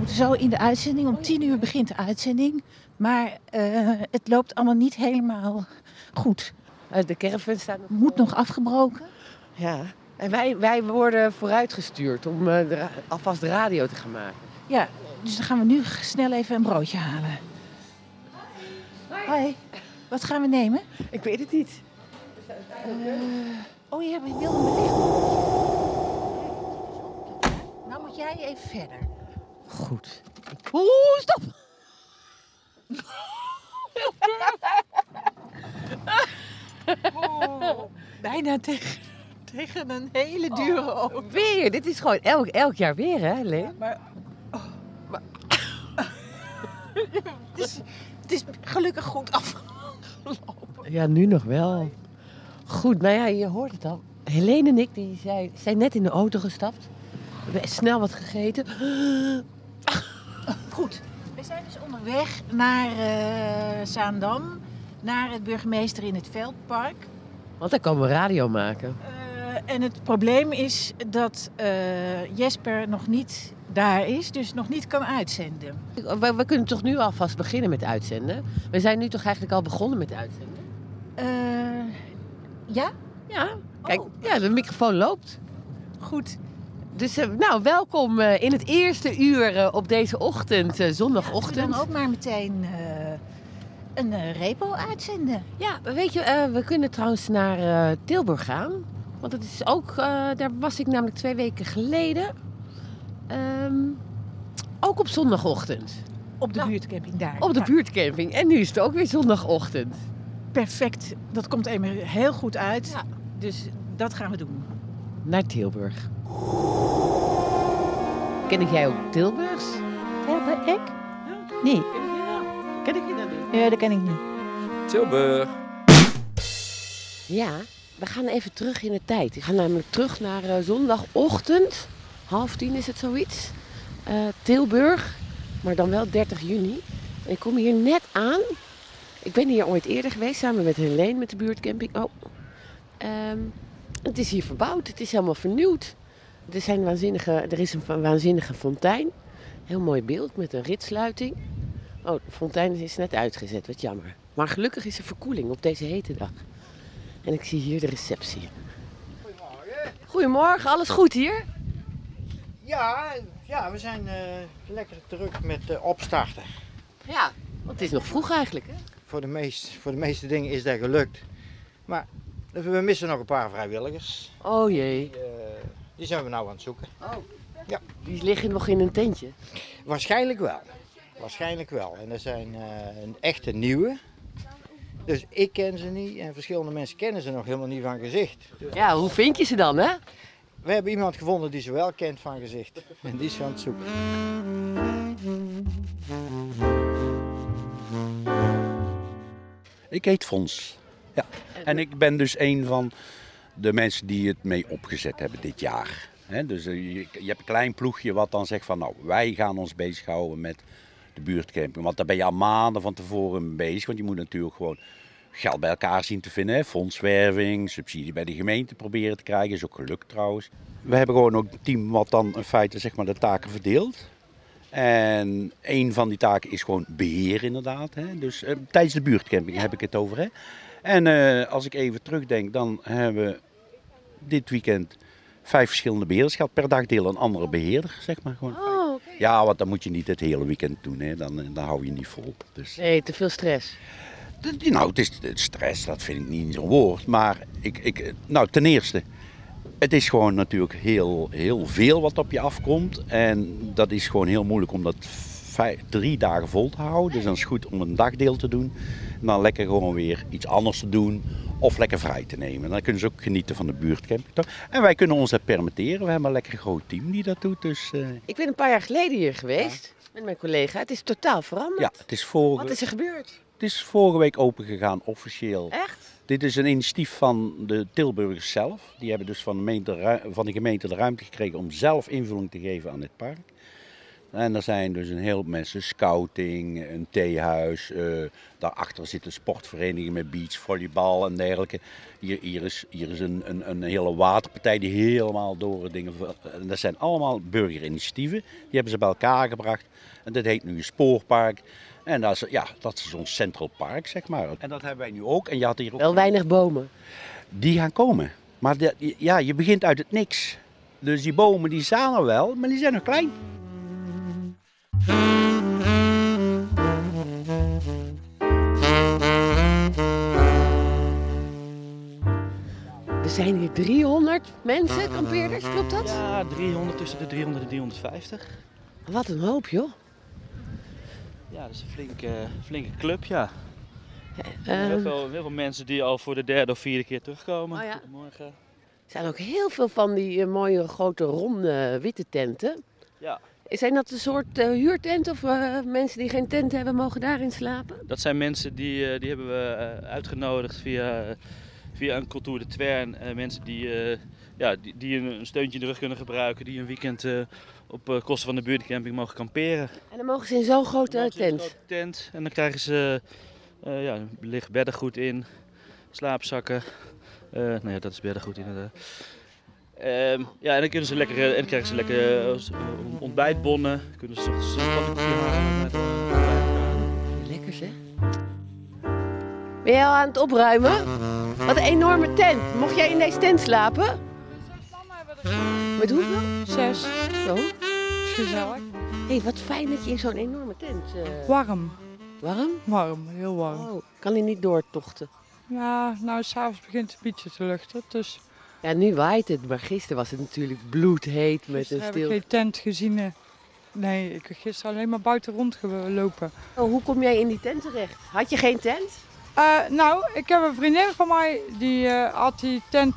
We moeten zo in de uitzending. Om tien uur begint de uitzending. Maar eh, het loopt allemaal niet helemaal goed. Eh, de caravan staat nog... Moet nog afgebroken. Ja. En wij, wij worden vooruitgestuurd om eh, de alvast de radio te gaan maken. Ja, dus dan gaan we nu snel even een broodje halen. Hoi, wat gaan we nemen? Ik weet het niet. Oh ja, we wilden belichten. Nou moet jij even verder. Goed. Oeh, stop! bijna tegen, tegen een hele dure open. Weer, dit is gewoon elk, elk jaar weer, hè, Leen? Maar, het, is, het is gelukkig goed afgelopen. Ja, nu nog wel. Goed, nou ja, je hoort het al. Helene en ik die zijn, zijn net in de auto gestapt. We hebben snel wat gegeten. Goed, we zijn dus onderweg naar eh, Zaandam. Naar het burgemeester in het Veldpark. Want dan komen we radio maken. Eh, en het probleem is dat eh, Jesper nog niet daar is, dus nog niet kan uitzenden. We, we kunnen toch nu alvast beginnen met uitzenden? We zijn nu toch eigenlijk al begonnen met uitzenden? Ja? Ja, kijk, Oh. ja, de microfoon loopt. Goed. Dus eh, nou, welkom eh, in het eerste uur eh, op deze ochtend, zondagochtend. we dan ook maar meteen een repo uitzenden? Ja, weet je, we kunnen trouwens naar Tilburg gaan. Want het is ook, daar was ik namelijk twee weken geleden. Ehm, ook op zondagochtend. Op de Nou, buurtcamping daar. Op de Ja, buurtcamping. En nu is het ook weer zondagochtend. Perfect. Dat komt even heel goed uit. Ja. Dus dat gaan we doen. Naar Tilburg. Ken ik jij ook Tilburgs? Hebben ik? Nee. Ken ik je dat niet? Ja, dat ken ik niet. Tilburg. Ja, we gaan even terug in de tijd. We gaan namelijk terug naar eh, zondagochtend. Half tien is het zoiets. Eh, Tilburg, maar dan wel 30 juni. En ik kom hier net aan. Ik ben hier ooit eerder geweest, samen met Helene met de buurtcamping. Oh. Ehm, het is hier verbouwd, het is helemaal vernieuwd. Er, zijn waanzinnige, er is een waanzinnige fontein. Heel mooi beeld met een ritsluiting. Oh, de fontein is net uitgezet, wat jammer. Maar gelukkig is er verkoeling op deze hete dag. En ik zie hier de receptie. Goedemorgen. Goedemorgen, alles goed hier? Ja, ja, we zijn eh, lekker terug met eh, opstarten. Ja. Want het is nog vroeg eigenlijk, hè? Voor de, meest, voor de meeste dingen is dat gelukt. Maar we missen nog een paar vrijwilligers. Oh jee. Die, eh, die zijn we nou aan het zoeken. Die liggen nog in een tentje. Waarschijnlijk wel. Waarschijnlijk wel. En er zijn eh, een echte nieuwe. Dus ik ken ze niet en verschillende mensen kennen ze nog helemaal niet van gezicht. Ja, hoe vind je ze dan, hè? We hebben iemand gevonden die ze wel kent van gezicht. En die is ze aan het zoeken. Ik heet Fons. Ja. En ik ben dus een van de mensen die het mee opgezet hebben dit jaar. Dus eh, je, je hebt een klein ploegje wat dan zegt van nou, wij gaan ons bezighouden met de buurtcamping. Want daar ben je al maanden van tevoren mee bezig. Want je moet natuurlijk gewoon geld bij elkaar zien te vinden. Hè. Fondswerving, subsidie bij de gemeente proberen te krijgen. Is ook gelukt trouwens. We hebben gewoon ook een team wat dan in feite zeg maar, de taken verdeelt. En een van die taken is gewoon beheer inderdaad. Hè. Dus eh, tijdens de buurtcamping heb ik het over. Hè. En eh, als ik even terugdenk, dan hebben we dit weekend vijf verschillende beheerders gehad. Per dag deel een andere beheerder, zeg maar. Gewoon. Oh. Ja, want dan moet je niet het hele weekend doen. Hè. Dan, dan hou je niet vol. Dus, Nee, te veel stress. nou, het is het stress, dat vind ik niet zo'n woord. Maar ik, ik, nou, ten eerste, het is gewoon natuurlijk heel, heel veel wat op je afkomt. En dat is gewoon heel moeilijk om dat drie dagen vol te houden. Dus dan is het goed om een dagdeel te doen. En dan lekker gewoon weer iets anders te doen. Of lekker vrij te nemen. Dan kunnen ze ook genieten van de buurtcamping. En wij kunnen ons dat permitteren. We hebben een lekker groot team die dat doet. Dus, eh, Ik ben een paar jaar geleden hier geweest. met mijn collega. Het is totaal veranderd. Ja, het is, vorige, Wat is er gebeurd? het is vorige week open gegaan, officieel. Echt? Dit is een initiatief van de Tilburgers zelf. Die hebben dus van de, gemeente, van de gemeente de ruimte gekregen om zelf invulling te geven aan dit park. En er zijn dus een heleboel mensen, scouting, een theehuis. eh, daarachter zitten sportverenigingen met beachvolleybal en dergelijke. Hier, hier is, hier is een, een, een hele waterpartij die helemaal door het dingen... En dat zijn allemaal burgerinitiatieven. Die hebben ze bij elkaar gebracht. En dat heet nu een spoorpark. En dat is, ja, dat is zo'n Central Park, zeg maar. En dat hebben wij nu ook. En je had hier ook Wel weinig bomen. die gaan komen. Maar de- ja, je begint uit het niks. Dus die bomen die staan er wel, maar die zijn nog klein. Er zijn hier 300 mensen, kampeerders, klopt dat? Ja, 300 tussen de 300 en 350. Wat een hoop, joh. Ja, dat is een flinke, flinke club, ja. heel, Ehm, veel, heel veel mensen die al voor de derde of vierde keer terugkomen. Oh ja. Goedemorgen. er zijn ook heel veel van die eh, mooie grote ronde witte tenten. Ja, Zijn dat een soort eh, huurtent of eh, mensen die geen tent hebben mogen daarin slapen? dat zijn mensen die, eh, die hebben we uitgenodigd via, via een cultuur de Twern. Mensen die, ja, die, die een, steuntje in de rug kunnen gebruiken. Die een weekend op kosten van de buurtcamping mogen kamperen. En dan mogen ze in zo'n grote tent. grote tent. En dan krijgen ze, ja, ligt beddengoed in, slaapzakken. Nou ja, dat is beddengoed inderdaad. Ehm, ja, en dan, kunnen ze lekker, eh, en dan krijgen ze lekker eh, ontbijtbonnen. Kunnen ze ochtends een pannenkoekje halen met. Lekker zeg. Ben jij al aan het opruimen? Wat een enorme tent. Mocht jij in deze tent slapen? Met hoeveel? Zes. Zo. Is gezellig. Hé, hey, wat fijn dat je in zo'n enorme tent... eh, Warm. warm? Warm, heel warm. Oh, kan hij niet doortochten? Ja, nou, s'avonds begint het een beetje te luchten. Dus Ja, nu waait het, maar gisteren was het natuurlijk bloedheet met gisteren een heb ik stil... geen tent gezien. eh. Nee, ik heb gisteren alleen maar buiten rondgelopen. Oh, hoe kom jij in die tent terecht? Had je geen tent? Eh, nou, ik heb een vriendin van mij, die eh, had die tent,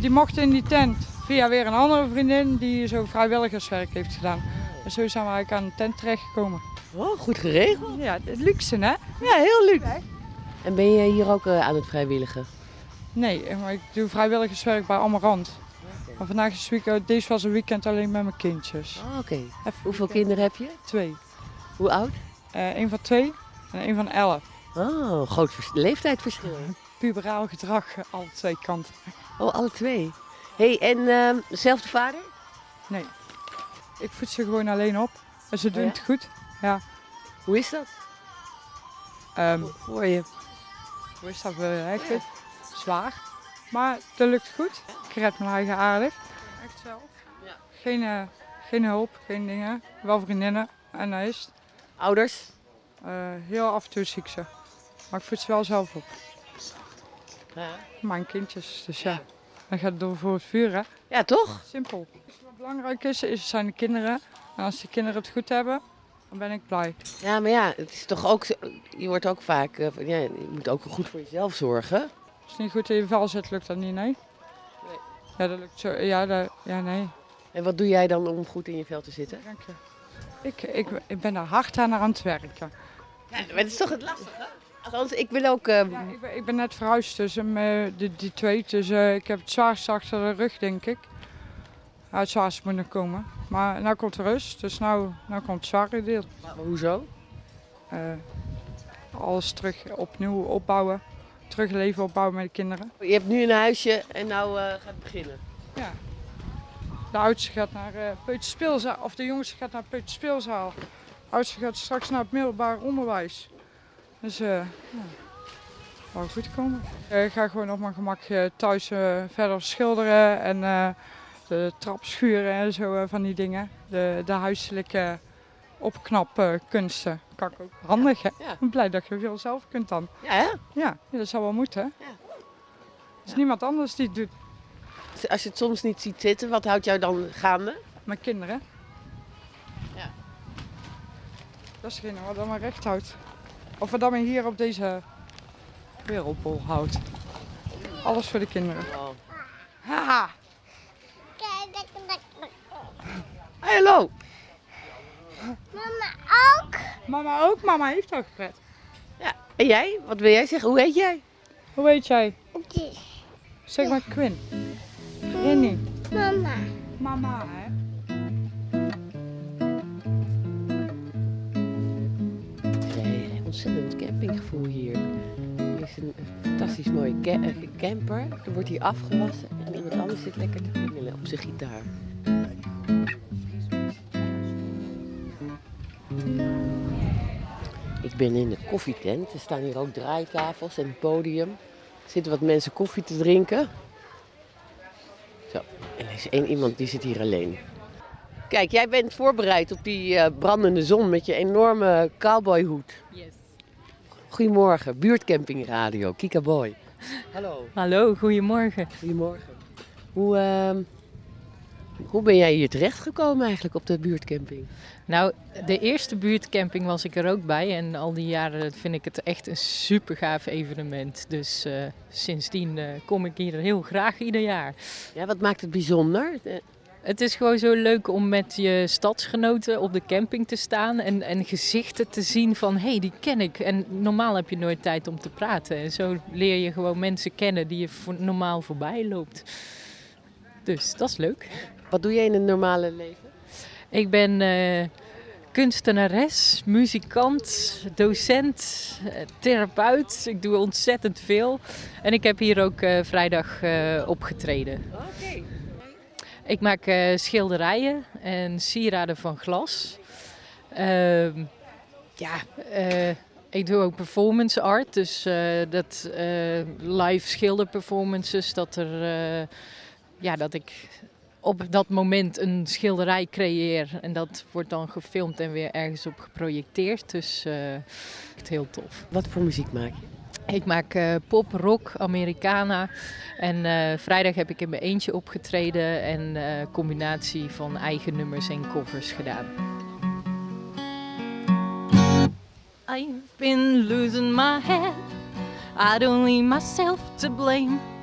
die mocht in die tent. Via weer een andere vriendin die zo vrijwilligerswerk heeft gedaan. En zo zijn we eigenlijk aan een tent terechtgekomen. Oh, goed geregeld. Ja, het luxe hè? Ja, heel leuk. En ben je hier ook aan het vrijwilligen? Nee, maar ik doe vrijwilligerswerk bij Amarant. Maar vandaag is weekend, deze was een weekend alleen met mijn kindjes. Oh, Oké. Hoeveel kinderen heb je? Twee. Hoe oud? Een van twee en een van elf. Oh, groot vers- leeftijdsverschil. Puberaal gedrag, eh, alle twee kanten. Oh, alle twee. hey, en ehm, dezelfde vader? Nee, ik voed ze gewoon alleen op. En ze doen ja? het goed. Ja. Hoe is dat? Ehm, Hoor je? hoe is dat wel eigenlijk? Zwaar. Maar dat lukt goed. Ik red mijn eigen aardig. Echt zelf. Ja. Geen, eh, geen hulp, geen dingen. Wel vriendinnen. En dat is. Ouders? Eh, heel af en toe zie ik ze. Maar ik voed ze wel zelf op. Ja. Mijn kindjes, dus ja. Dan gaat het door voor het vuur, hè. Ja, toch? Simpel. Wat belangrijk is, is, zijn de kinderen. En als de kinderen het goed hebben, dan ben ik blij. Ja, maar ja, het is toch ook je wordt ook vaak, eh, ja, je moet ook goed voor jezelf zorgen. Als het niet goed in je vel zit, lukt dat niet, nee? Nee. Ja, dat lukt zo. Ja, dat, ja nee. En wat doe jij dan om goed in je vel te zitten? Dank je. Ik, ik, ik ben er hard aan aan het werken. Ja, maar het is toch het lastige? Althans, ik wil ook... ehm, Ja, ik, ben, ik ben net verhuisd tussen me- die, die twee. Dus eh, ik heb het zwaarste achter de rug, denk ik. Ja, het zwaarste moet nog komen. Maar nu komt de rust, dus nu, nou komt het zware deel. maar hoezo? Eh, alles terug opnieuw opbouwen. Terug leven opbouwen met de kinderen. Je hebt nu een huisje en nou eh, gaat het beginnen. Ja. De oudste gaat naar eh peuterspeelzaal, of de jongste gaat naar peuterspeelzaal. De oudste gaat straks naar het middelbaar onderwijs. Dus eh ja, wou goed komen. Ik ga gewoon op mijn gemak thuis verder schilderen en de trap schuren en zo van die dingen. De, de huiselijke opknapkunsten. Kan ik ook handig hè. Ja. Ik ben blij dat je veel zelf kunt dan. Ja, hè? Ja, dat zou wel moeten. hè? Ja. Er is niemand anders die het doet. Als je het soms niet ziet zitten, wat houdt jou dan gaande? Mijn kinderen. Ja. Dat is hetgene wat dan me recht houdt. Of wat dan me hier op deze wereldbol houdt. Alles voor de kinderen. Oh. Haha! Hey, hallo! Mama ook. Mama ook? Mama heeft ook gepret. En jij? Wat wil jij zeggen? Hoe heet jij? Hoe heet jij? Zeg maar Quinn. Quinny. Mama. Mama, hè? Nee, ontzettend campinggevoel hier. Er is een fantastisch mooie ca- eh, camper. Er wordt hier afgewassen en iemand anders zit lekker te pingelen op zijn gitaar. Ben in de koffietent. Er staan hier ook draaitafels en een podium. Er zitten wat mensen koffie te drinken. Zo, en er is één iemand die zit hier alleen. Kijk, jij bent voorbereid op die eh, brandende zon met je enorme cowboyhoed. Yes. Goedemorgen, buurtcampingradio, Kika Boy. Hallo. Hallo, goedemorgen. Goedemorgen. Hoe, ehm, hoe ben jij hier terechtgekomen eigenlijk op de buurtcamping? Nou, de eerste buurtcamping was ik er ook bij en al die jaren vind ik het echt een super gaaf evenement. Dus eh, sindsdien eh, kom ik hier heel graag ieder jaar. Ja, wat maakt het bijzonder? Eh, Het is gewoon zo leuk om met je stadsgenoten op de camping te staan en, en gezichten te zien van hé, hey, die ken ik. En normaal heb je nooit tijd om te praten. En zo leer je gewoon mensen kennen die je voor, normaal voorbij loopt. Dus dat is leuk. Wat doe jij in het normale leven? Ik ben eh, kunstenares, muzikant, docent, eh, therapeut. Ik doe ontzettend veel. En ik heb hier ook eh, vrijdag opgetreden. Oké. Ik maak schilderijen en sieraden van glas. Ehm, ja, ik doe ook performance art. Dus dat live schilderperformances. Dat, er, ja, dat ik op dat moment een schilderij creëer. En dat wordt dan gefilmd en weer ergens op geprojecteerd. Dus eh echt heel tof. Wat voor muziek maak je? Ik maak eh, pop, rock, Americana. En eh, vrijdag heb ik in mijn eentje opgetreden en combinatie van eigen nummers en covers gedaan. I've been losing my head. I'd only myself to blame.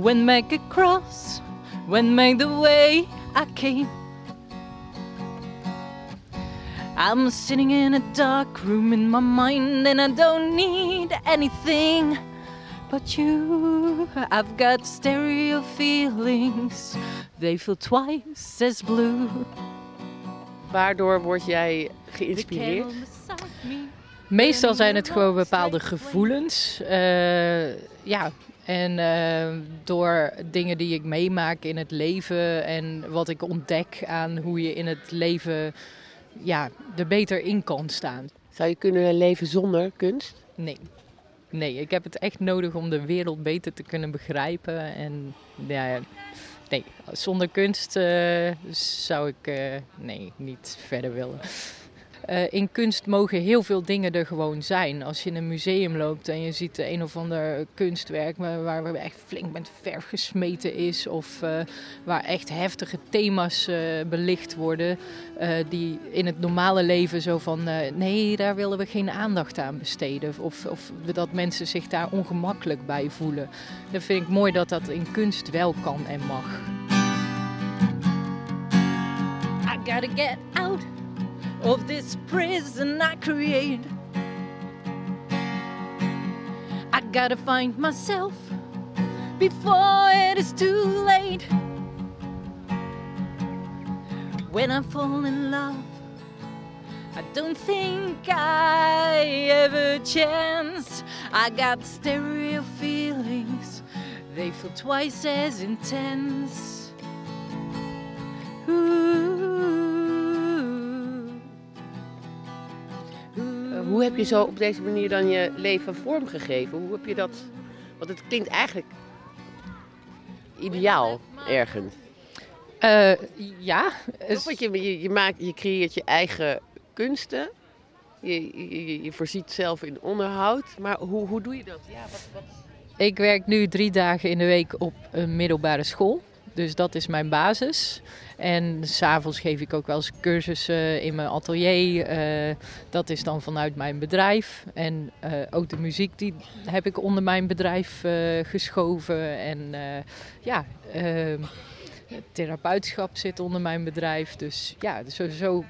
When make a cross, when make the way I came. I'm sitting in a dark room in my mind and I don't need anything but you. I've got stereo feelings, they feel twice as blue. Waardoor word jij geïnspireerd? Meestal zijn het gewoon bepaalde gevoelens. eh, ja, en eh, door dingen die ik meemaak in het leven en wat ik ontdek aan hoe je in het leven ja, er beter in kan staan. Zou je kunnen leven zonder kunst? Nee. Nee, ik heb het echt nodig om de wereld beter te kunnen begrijpen. En ja, nee, zonder kunst eh, zou ik eh, nee, niet verder willen. Eh, in kunst mogen heel veel dingen er gewoon zijn. Als je in een museum loopt en je ziet een of ander kunstwerk waar, waar echt flink met verf gesmeten is, of eh, waar echt heftige thema's eh, belicht worden, die in het normale leven zo van nee, daar willen we geen aandacht aan besteden. Of, of dat mensen zich daar ongemakkelijk bij voelen. Dan vind ik mooi dat dat in kunst wel kan en mag. I gotta get out of this prison I create. I gotta find myself before it is too late. When I fall in love, I don't think I ever chance. I got stereo feelings, they feel twice as intense. Hoe heb je zo op deze manier dan je leven vormgegeven? Hoe heb je dat... Want het klinkt eigenlijk ideaal ergens. Eh, ja, want je, je, je, maakt, je creëert je eigen kunsten. Je, je, je voorziet zelf in onderhoud. Maar hoe, hoe doe je dat? Ja, wat, wat... Ik werk nu drie dagen in de week op een middelbare school. Dus dat is mijn basis. En s'avonds geef ik ook wel eens cursussen in mijn atelier. Eh, dat is dan vanuit mijn bedrijf. En eh, ook de muziek die heb ik onder mijn bedrijf eh, geschoven. En ja, eh, Het therapeutschap zit onder mijn bedrijf. Dus ja, dus sowieso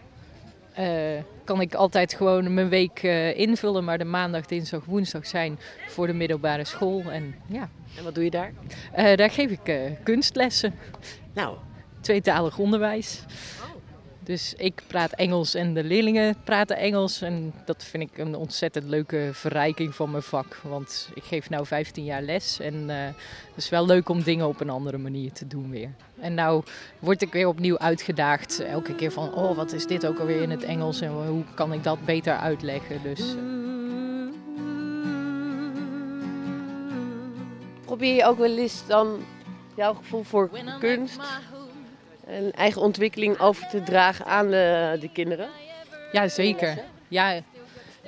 eh, kan ik altijd gewoon mijn week eh, invullen. Maar de maandag, dinsdag, woensdag zijn voor de middelbare school. En ja, En wat doe je daar? eh, daar geef ik kunstlessen. Nou, Tweetalig onderwijs. Dus ik praat Engels en de leerlingen praten Engels. En dat vind ik een ontzettend leuke verrijking van mijn vak. Want ik geef nu 15 jaar les. En eh, het is wel leuk om dingen op een andere manier te doen weer. En nou word ik weer opnieuw uitgedaagd. Elke keer van, oh wat is dit ook alweer in het Engels? En hoe kan ik dat beter uitleggen? Dus eh, probeer je ook wel eens dan jouw gevoel voor kunst en eigen ontwikkeling over te dragen aan de, de kinderen? Ja, zeker. Ja,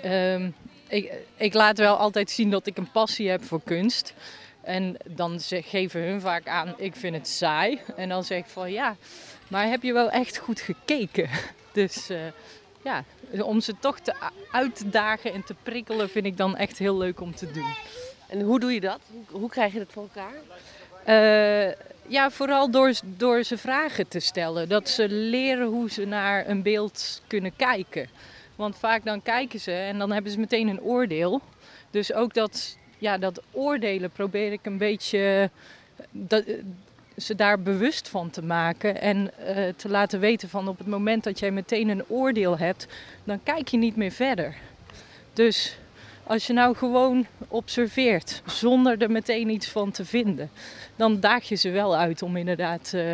ehm, ik, ik laat wel altijd zien dat ik een passie heb voor kunst. En dan ze- geven hun vaak aan, ik vind het saai. En dan zeg ik van ja, maar heb je wel echt goed gekeken? Dus eh, ja, om ze toch te uit te dagen en te prikkelen vind ik dan echt heel leuk om te doen. En hoe doe je dat? Hoe, hoe krijg je dat voor elkaar? Eh, ja, vooral door, door ze vragen te stellen. Dat ze leren hoe ze naar een beeld kunnen kijken. Want vaak dan kijken ze en dan hebben ze meteen een oordeel. Dus ook dat, ja, dat oordelen probeer ik een beetje dat, eh, ze daar bewust van te maken. En eh, te laten weten van op het moment dat jij meteen een oordeel hebt, dan kijk je niet meer verder. Dus als je nou gewoon observeert zonder er meteen iets van te vinden, dan daag je ze wel uit om inderdaad eh,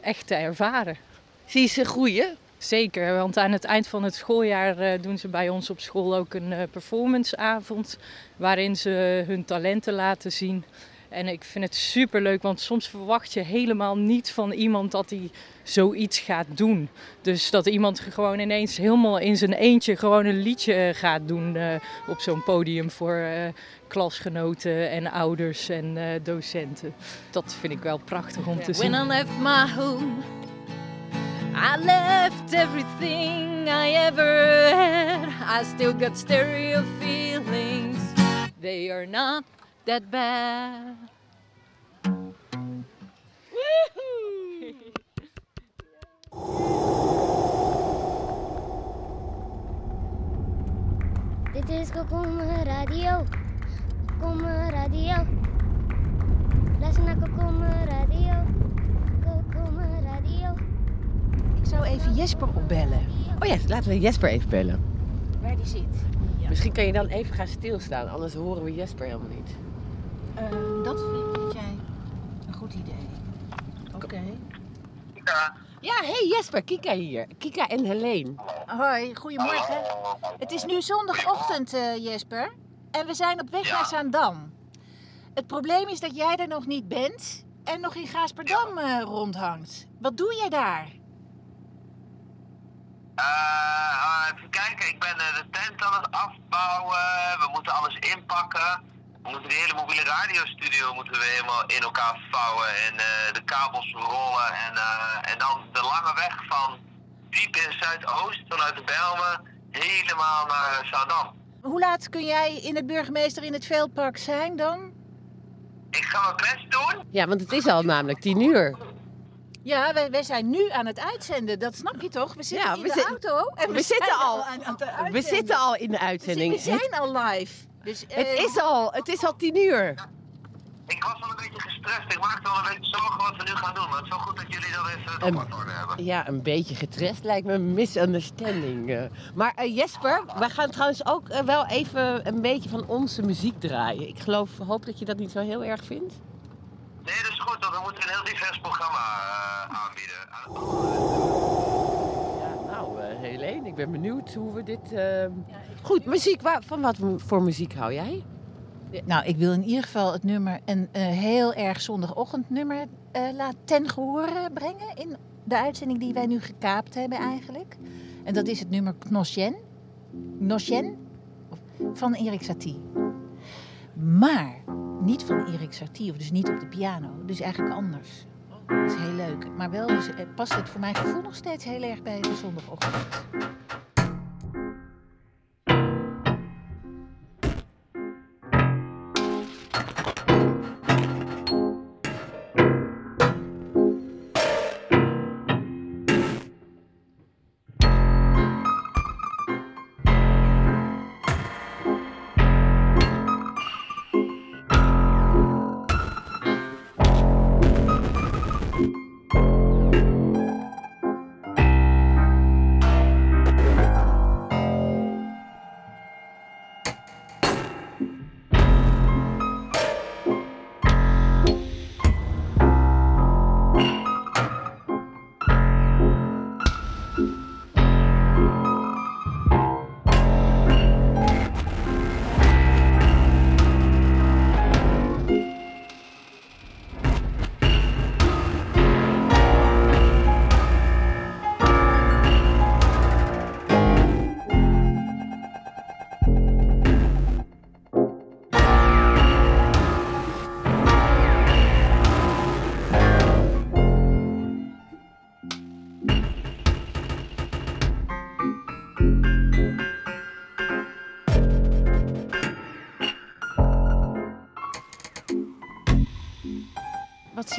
echt te ervaren. Zie je ze groeien? Zeker, want aan het eind van het schooljaar eh, doen ze bij ons op school ook een eh, performanceavond waarin ze hun talenten laten zien. En ik vind het superleuk, want soms verwacht je helemaal niet van iemand dat hij zoiets gaat doen. Dus dat iemand gewoon ineens helemaal in zijn eentje gewoon een liedje eh, gaat doen eh, op zo'n podium voor eh, klasgenoten en ouders en docenten. Dat vind ik wel prachtig om te zien. When I left my home, I left everything I ever had. I still got stereo feelings. They are not that bad. Dit is Kokom Radio. Kokom Radio. Luister naar Kokom Radio. Kokom Radio. Ik zou even Jesper opbellen. Oh ja, laten we Jesper even bellen. Waar die zit. Misschien kan je dan even gaan stilstaan, anders horen we Jesper helemaal niet. Ehm, dat vind jij een goed idee. Oké. Ja, hey Jesper, Kika hier. Kika en Helene. Hoi, goedemorgen. Het is nu zondagochtend, eh, Jesper. En we zijn op weg naar Zaandam. Het probleem is dat jij er nog niet bent en nog in Gaasperdam eh, rondhangt. Wat doe jij daar? Eh, even kijken, ik ben eh, de tent aan het afbouwen. We moeten alles inpakken. We moeten de hele mobiele radiostudio moeten we helemaal in elkaar vouwen en eh, de kabels rollen. En, eh, en dan de lange weg van diep in Zuidoost, vanuit de Bijlmer, helemaal naar eh, Zaandam. Hoe laat kun jij in het burgemeester in het veldpark zijn dan? Ik ga mijn best doen. Ja, want het is al namelijk tien uur. Ja, wij, wij zijn nu aan het uitzenden, dat snap je toch? We zitten Ja, in de zit- auto en we zitten al- aan, We zitten al in de We uitzending. We zijn al live. Dus, Het eh, is al, het is al tien uur. Ik was wel een beetje gestrest. Ik maakte wel een beetje zorgen wat we nu gaan doen. Maar het is wel goed dat jullie dat even op orde hebben. Ja, een beetje getrest lijkt me een misunderstanding. eh. Maar eh, Jesper, wij gaan trouwens ook wel even een beetje van onze muziek draaien. Ik geloof, hoop dat je dat niet zo heel erg vindt. Nee, dat is goed. Want we moeten een heel divers programma eh, aanbieden. Helene, ik ben benieuwd hoe we dit... eh, Goed, muziek. Waar, van wat voor muziek hou jij? Nou, ik wil in ieder geval het nummer, een eh, heel erg zondagochtendnummer, laat ten gehore brengen in de uitzending die wij nu gekaapt hebben eigenlijk. En dat is het nummer Knosjen. Knosjen van Erik Satie. Maar niet van Erik Satie, of dus niet op de piano. Dus eigenlijk anders. Dat is heel leuk. Maar wel eh, past het voor mijn gevoel nog steeds heel erg bij de zondagochtend.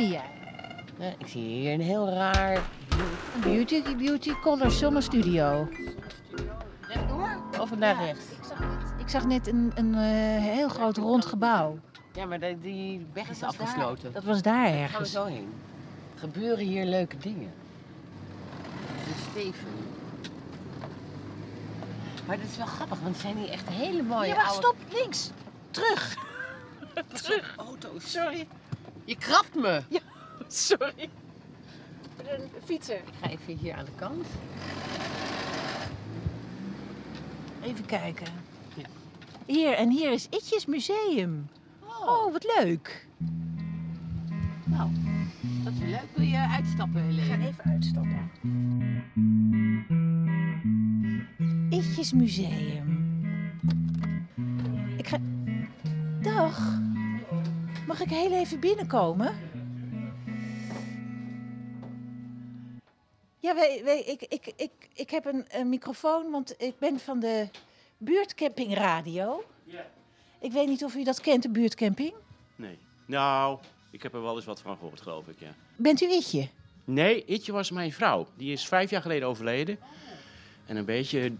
Zie jij? Ik zie hier een heel raar... Een beauty, beauty color zonnestudio. Rechtdoor of naar rechts? Ik zag net, ik zag net een, een eh, heel groot rond gebouw. Ja, maar de- die weg is daar. afgesloten. Dat was daar Daar gaan we ergens. zo heen. Gebeuren hier leuke dingen. De Steven. Maar dat is wel grappig, want het zijn hier echt hele mooie Ja, oude... stop, links. Terug. Terug. Auto's. Sorry. Je krabt me. Ja, sorry. Een fietser. Ik ga even hier aan de kant. Even kijken. Ja. Hier, en hier is Itjes Museum. Oh, wat leuk. Nou, dat is wel leuk. Wil je uitstappen, We gaan Helene? even uitstappen. Itjes Museum. Ik ga... Dag. Mag ik heel even binnenkomen? Ja, wij, wij, ik, ik, ik, ik heb een, een microfoon, want ik ben van de buurtcamping radio. Ik weet niet of u dat kent, de buurtcamping. Nee. Nou, ik heb er wel eens wat van gehoord, geloof ik, ja. Bent u Itje? Nee, Itje was mijn vrouw. Die is vijf jaar geleden overleden. En een beetje,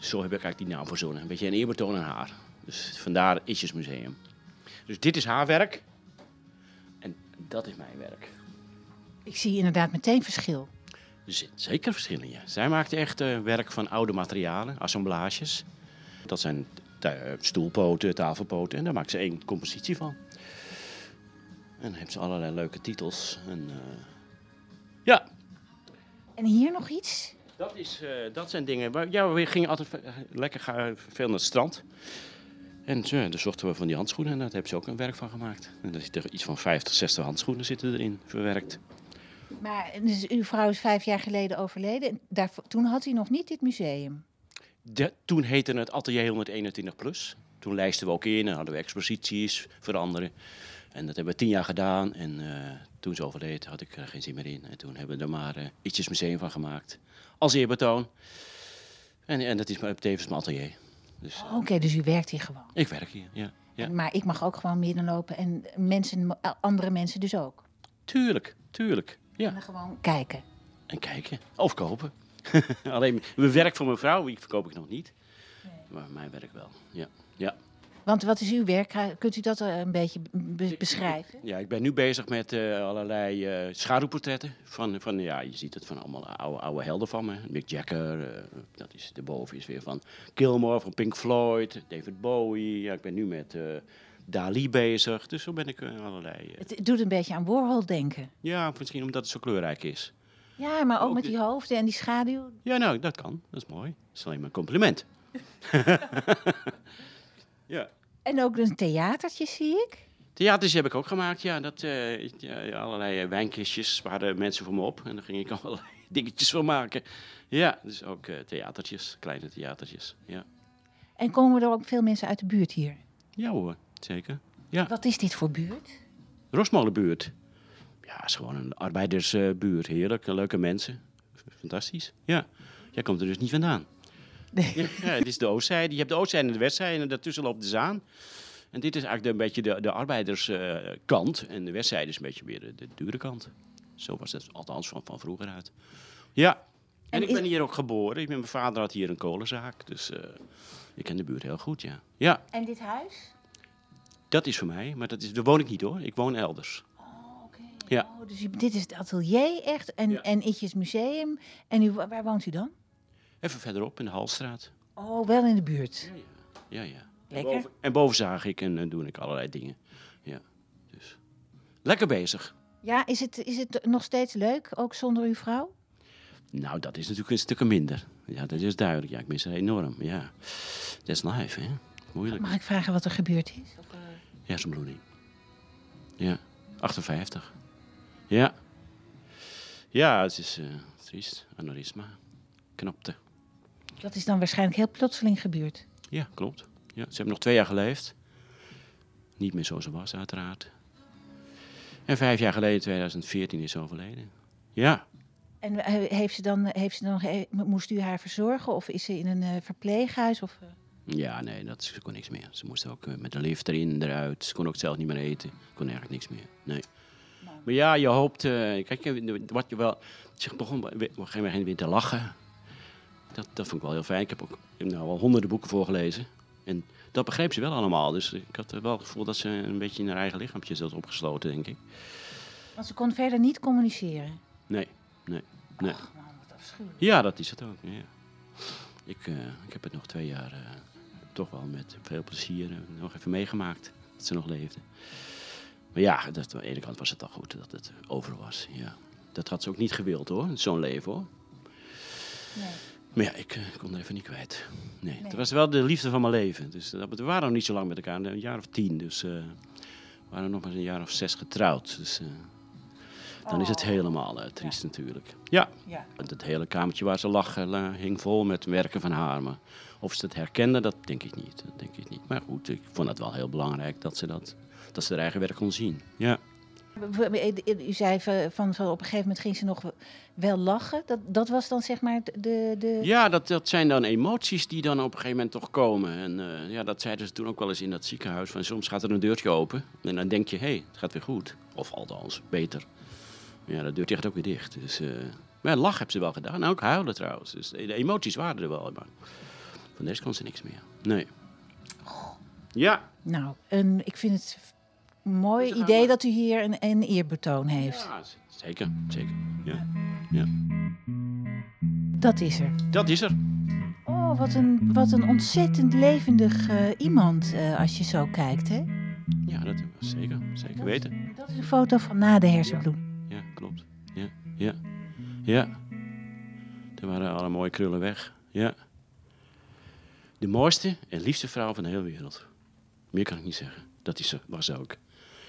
zo heb ik eigenlijk die naam verzonnen, een beetje een eerbetoon aan haar. Dus vandaar Itjes Museum. Dus dit is haar werk. En dat is mijn werk. Ik zie inderdaad meteen verschil. Er zit zeker verschillen in. Ja. Zij maakte echt eh, werk van oude materialen, assemblages. Dat zijn stoelpoten, tafelpoten. En daar maakt ze één compositie van. En dan heeft ze allerlei leuke titels. En, eh, ja, En hier nog iets? dat, is, eh, dat zijn dingen. waar- Ja, we gingen altijd lekker ga- veel naar het strand. En zo, daar zochten we van die handschoenen. En daar hebben ze ook een werk van gemaakt. En er zitten iets van 50, 60 handschoenen zitten erin verwerkt. Maar dus uw vrouw is vijf jaar geleden overleden. En daarvoor, toen had u nog niet dit museum. De- toen heette het Atelier 121 Plus. Toen lijsten we ook in en hadden we exposities veranderen. En dat hebben we tien jaar gedaan. En eh, toen ze overleed had ik er geen zin meer in. En toen hebben we er maar eh, ietsjes museum van gemaakt. Als eerbetoon. En, en dat is mijn- tevens mijn atelier. Dus eh, Oké, dus u werkt hier gewoon. ik werk hier, ja. ja. Maar ik mag ook gewoon binnenlopen en mensen, andere mensen dus ook. Tuurlijk, tuurlijk. Ja. En dan gewoon kijken. En kijken. Of kopen. Alleen mijn werk voor mijn vrouw, die verkoop ik nog niet. Maar mijn werk wel, ja. ja. Want wat is uw werk? Kunt u dat eh, een beetje be- beschrijven? Ja, ik ben nu bezig met eh, allerlei eh, schaduwportretten. Van, van, ja, je ziet het van allemaal oude, oude helden van me. Mick Jagger, dat is, daarboven is weer van Gilmore, van Pink Floyd, David Bowie. Ja, ik ben nu met Dali bezig. Dus zo ben ik allerlei... Het doet een beetje aan Warhol denken. ja, misschien omdat het zo kleurrijk is. Ja, maar ook, Ook met de- die hoofden en die schaduw. Ja, nou, dat kan. Dat is mooi. Dat is alleen maar een compliment. ja. En ook een theatertje zie ik. Theaters heb ik ook gemaakt, ja. Dat, eh, ja, allerlei eh, wijnkistjes waren mensen voor me op. En daar ging ik allerlei dingetjes van maken. Ja, dus ook eh, theatertjes, kleine theatertjes. Ja. En komen er ook veel mensen uit de buurt hier? ja hoor, zeker. Ja. Wat is dit voor buurt? Rosmolenbuurt. Ja, het is gewoon een arbeidersbuurt. Heerlijk, leuke mensen. Fantastisch. Ja. Jij komt er dus niet vandaan. Nee. Ja, het is de oostzijde. Je hebt de oostzijde en de westzijde en daartussen loopt de Zaan. En dit is eigenlijk een beetje de, de arbeiderskant. en de westzijde is een beetje meer de, de dure kant. Zo was het althans van, van vroeger uit. Ja. En, En ik ben hier ook geboren. Ik ben, mijn vader had hier een kolenzaak. Dus eh, ik ken de buurt heel goed, ja. Ja, En dit huis? dat is voor mij. Maar dat is, daar woon ik niet hoor. Ik woon elders. Ja. Oh, dus dit is het atelier echt en, en Itjes Museum. En u, waar woont u dan? Even verderop in de Halstraat. Oh, wel in de buurt. Ja, ja. En Lekker. boven, en boven zag ik en, eh, doe ik allerlei dingen. Ja, dus. Lekker bezig. Ja, is het, is het nog steeds leuk, ook zonder uw vrouw? Nou, dat is natuurlijk een stukje minder. Ja, dat is duidelijk. Ja, ik mis haar enorm. Ja, that's life, hè. Moeilijk. Mag ik vragen wat er gebeurd is? Hersenbloeding. Ja, 58. Ja. Ja, het is eh triest. Aneurysma. Knapte. Dat is dan waarschijnlijk heel plotseling gebeurd. Ja, klopt. Ja, ze hebben nog twee jaar geleefd. Niet meer zoals ze was, uiteraard. En vijf jaar geleden, 2014, is ze overleden. Ja. En heeft ze dan, heeft ze dan, he- moest u haar verzorgen of is ze in een eh, verpleeghuis? Of, eh? Ja, nee, dat, ze kon niks meer. Ze moest ook eh, met de lift erin, eruit. Ze kon ook zelf niet meer eten. Kon eigenlijk niks meer. Nee. Maar ja, je hoopt... kijk, wat je wel... Zich begon op een gegeven moment weer te lachen. Dat, dat vond ik wel heel fijn. Ik heb ook nou al honderden boeken voorgelezen. En dat begreep ze wel allemaal. Dus ik had wel het gevoel dat ze een beetje in haar eigen lichaampje zat opgesloten, denk ik. Want ze kon verder niet communiceren. Nee, nee, nee. Wat afschuwelijk. Ja, dat is het ook. Ja. Ik, eh, ik heb het nog twee jaar eh, toch wel met veel plezier eh, nog even meegemaakt dat ze nog leefde. Maar ja, dat, aan de ene kant was het al goed dat het over was. Ja. Dat had ze ook niet gewild hoor, zo'n leven hoor. Nee. Maar ja, ik eh, kon er even niet kwijt. Nee, het was wel de liefde van mijn leven. Dus dat, we waren nog niet zo lang met elkaar, een jaar of tien. Dus eh, we waren nog maar een jaar of zes getrouwd. Dus eh, dan is het helemaal eh, triest natuurlijk. Ja. Ja. Het hele kamertje waar ze lag la- hing vol met werken van haar. Maar of ze het herkende, dat denk ik niet. Dat denk ik niet. Maar goed, ik vond het wel heel belangrijk dat ze, dat, dat ze haar eigen werk kon zien. Ja. U zei van, op een gegeven moment ging ze nog wel lachen. Dat, dat was dan zeg maar de... de... Ja, dat, dat zijn dan emoties die dan op een gegeven moment toch komen. En eh, ja, dat zeiden ze toen ook wel eens in dat ziekenhuis. Van soms gaat er een deurtje open en dan denk je, hé, hey, het gaat weer goed. Of althans, beter. Ja, dat deurtje gaat ook weer dicht. Dus, eh, maar ja, lach hebben ze wel gedaan. En ook huilen trouwens. Dus de, emoties waren er wel. Maar van deze kon ze niks meer. Nee. Ja. Nou, een, ik vind het mooi idee dat u hier een, een eerbetoon heeft. Ja, zeker. Zeker. Ja. ja. Dat is er. Dat is er. Oh, wat een, wat een ontzettend levendig eh, iemand eh, als je zo kijkt, hè? Ja, dat was zeker. Zeker weten. Dat is een foto van na de hersenbloem. Ja, klopt. Ja, ja, ja. Er waren alle mooie krullen weg. Ja. De mooiste en liefste vrouw van de hele wereld. Meer kan ik niet zeggen. Dat is ze, was ze ook.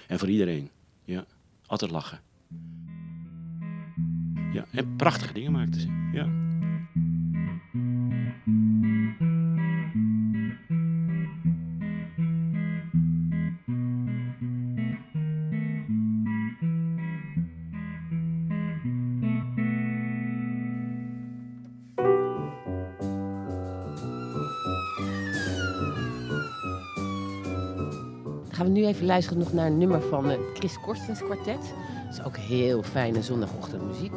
En voor iedereen. Ja. Altijd lachen. Ja, en prachtige dingen maakte ze. Ja. Even luisteren nog naar een nummer van het Chris Korstens kwartet. Dat is ook heel fijne zondagochtendmuziek.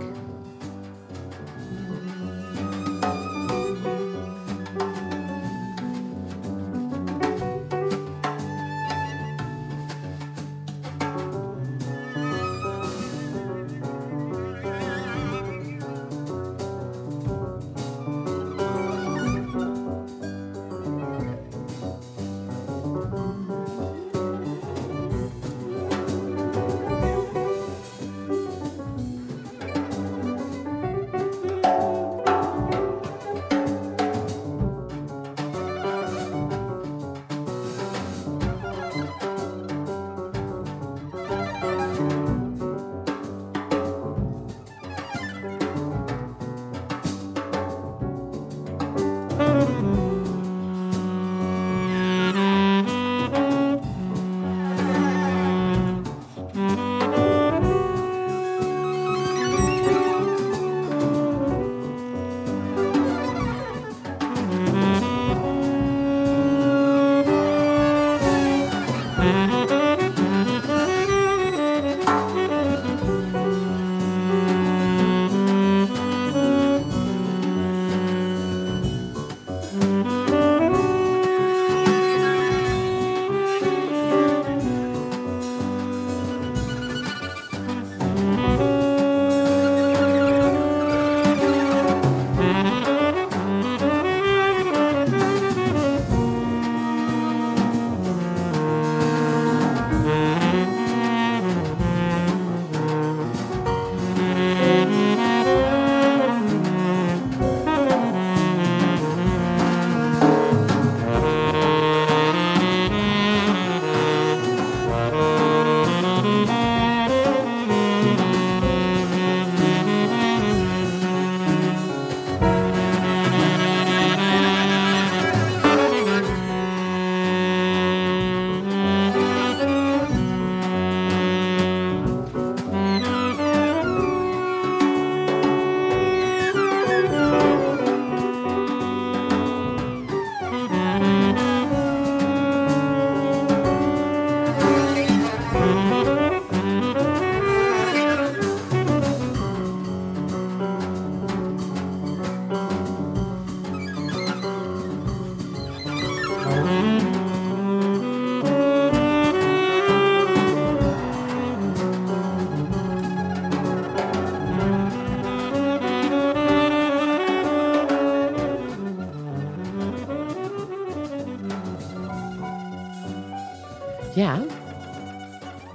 Ja.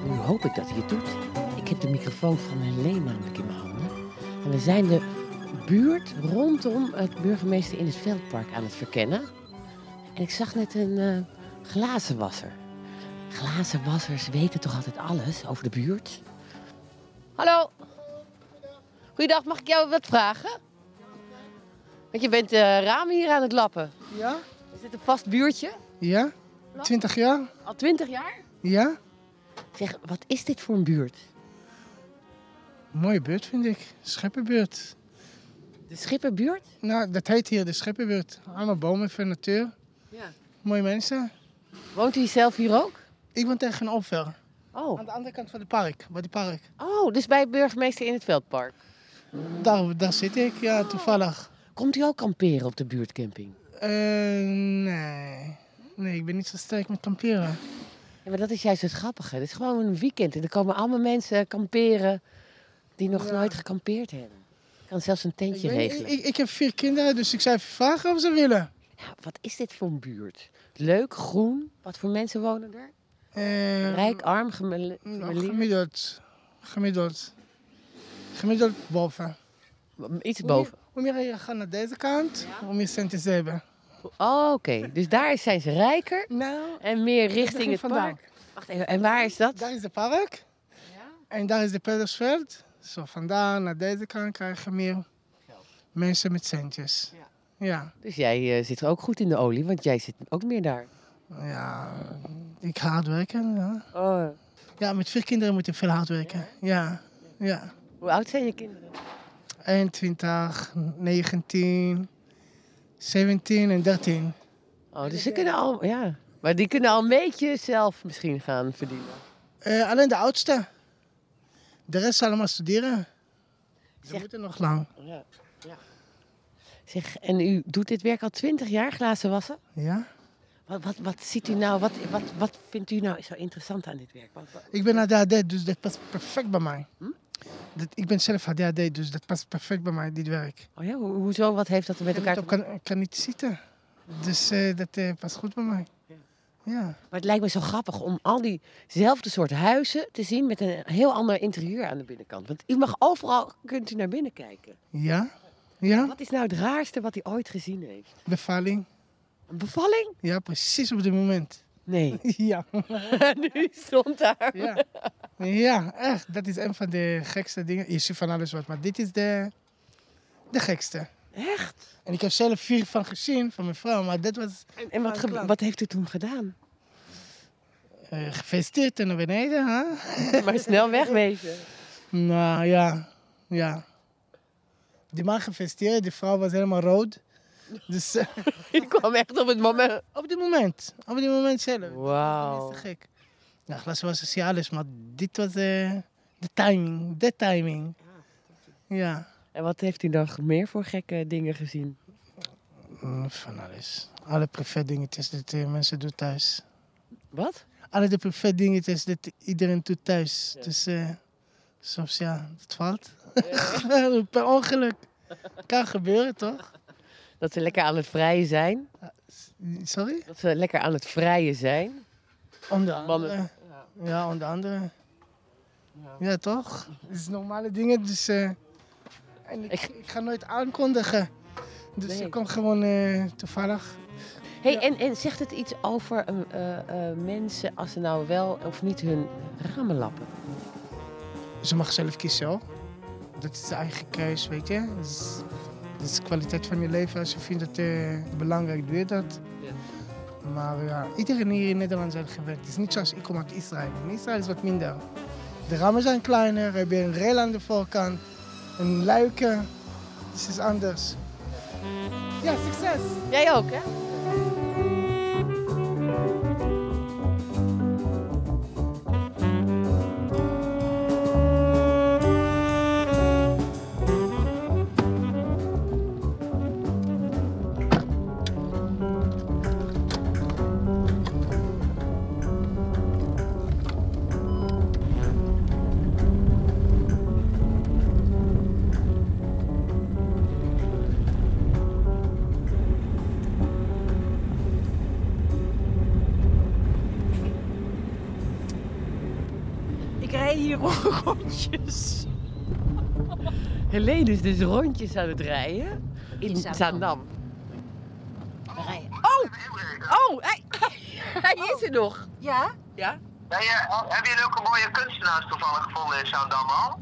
Nu hoop ik dat hij het doet. Ik heb de microfoon van Helene namelijk in mijn handen. En we zijn de buurt rondom het burgemeester in het Veldpark aan het verkennen. En ik zag net een eh glazenwasser. Glazenwassers weten toch altijd alles over de buurt? Hallo. Goeiedag, mag ik jou wat vragen? Want je bent eh ramen hier aan het lappen. Ja? Is dit een vast buurtje? Ja? 20 jaar? Al twintig jaar? Ja? Zeg, wat is dit voor een buurt? Mooie buurt vind ik. Schippenbuurt. De Schippenbuurt? Nou, dat heet hier de Schippenbuurt. Allemaal bomen van natuur. Ja. Mooie mensen. Woont u zelf hier ook? Ik woon tegenover. Oh. Aan de andere kant van het park. Bij het park. Oh, dus bij burgemeester in het Veldpark. Daar, daar zit ik, ja, toevallig. Komt u ook kamperen op de buurtcamping? Eh, nee. Nee, ik ben niet zo sterk met kamperen. Ja, maar dat is juist het grappige. Het is gewoon een weekend en er komen allemaal mensen kamperen die nog nooit gekampeerd hebben. Ik kan zelfs een tentje Ik, regelen. ik, ik heb vier kinderen, dus ik zou even vragen of ze willen. Ja, wat is dit voor een buurt? Leuk, groen. Wat voor mensen wonen er? Eh, Rijk, arm, nou, gemiddeld. Gemiddeld. Gemiddeld boven. Iets boven. Hoe meer je gaat naar deze kant, hoe meer centen ze hebben. Oh, oké. Dus daar zijn ze rijker en meer richting het vandaan. park. Wacht even, en waar is dat? Daar is het park. En daar is de Pedersveld. Zo vandaan naar deze kant krijg je meer mensen met centjes. Ja. Dus jij eh, zit er ook goed in de olie, want jij zit ook meer daar. Ja, ik ga hard werken. Ja. Oh. ja, met vier kinderen moet je veel hard werken. Ja, ja. Hoe oud zijn je kinderen? 21, 19, 17 en 13. Oh, dus ze kunnen al, ja. Maar die kunnen al een beetje zelf misschien gaan verdienen. Eh, alleen de oudste. De rest allemaal studeren. Ze moeten nog lang. Ja. ja. Zeg, en u doet dit werk al twintig jaar, glazen wassen? Ja. Wat, wat, wat ziet u nou, wat, wat, wat vindt u nou zo interessant aan dit werk? Wat, wat- Ik ben ADHD, dus dat past perfect bij mij. Hm? Dat, ik ben zelf ADHD, dus dat past perfect bij mij, dit werk. Oh ja, ho- hoezo? Wat heeft dat met elkaar te kan, ik kan niet zitten. Dus eh, dat eh, past goed bij mij. Ja. Maar het lijkt me zo grappig om al diezelfde soort huizen te zien met een heel ander interieur aan de binnenkant. Want u mag overal, kunt u naar binnen kijken. Ja? Ja? Wat is nou het raarste wat hij ooit gezien heeft? Bevalling. Een bevalling? Ja, precies op dit moment. Nee. ja. nu stond daar. Ja. ja, echt. Dat is een van de gekste dingen. Je ziet van alles wat, maar dit is de, de gekste. Echt? En ik heb zelf vier van gezien, van mijn vrouw, maar dit was... En, en wat, wat heeft u toen gedaan? Gefeliciteerd en naar beneden, hè? maar snel wegwezen. Nou ja, ja. Die man gefeliciteerd, die vrouw was helemaal rood. Dus, eh, Die kwam echt op het moment. op dit moment, op dit moment zelf. Wauw. Dat is te gek. Ja, glas was socialis, maar dit was eh, de timing, de timing. Ja. En wat heeft u nog meer voor gekke dingen gezien? Mm, Van alles. Alle privé dingetjes dat eh, mensen doen thuis. Wat? Alle de privé dingetjes dat iedereen doet thuis. Dus eh, soms ja, het valt. per ongeluk. Kan gebeuren, toch? Dat ze lekker aan het vrijen zijn. Sorry? Dat ze lekker aan het vrijen zijn. Onder Mannen. andere. Ja, onder andere. Ja, toch? Het is normale dingen, dus... eh, en ik, ik ga nooit aankondigen. Dus Nee. ik kom gewoon eh, toevallig. Hey, en, en zegt het iets over eh, eh, eh, mensen als ze nou wel of niet hun ramen lappen? Ze mag zelf kiezen hoor. Dat is de eigen keus, weet je. Dat is, dat is de kwaliteit van je leven. Als je vindt dat eh, belangrijk, doe je dat. Maar ja, iedereen hier in Nederland zijn gewend. Het is niet zoals ik kom uit Israël. In Israël is wat minder. De ramen zijn kleiner, heb je een rail aan de voorkant, een luiken. Het is anders. Ja, succes! Jij ook, hè? Rondjes. Helene is dus rondjes aan het rijden in Zaandam. Oh, oh, hij, hij is er nog. Ja? Ja? Ja, ja, hebben jullie ook een mooie kunstenaars toevallig gevonden in Zaandam al?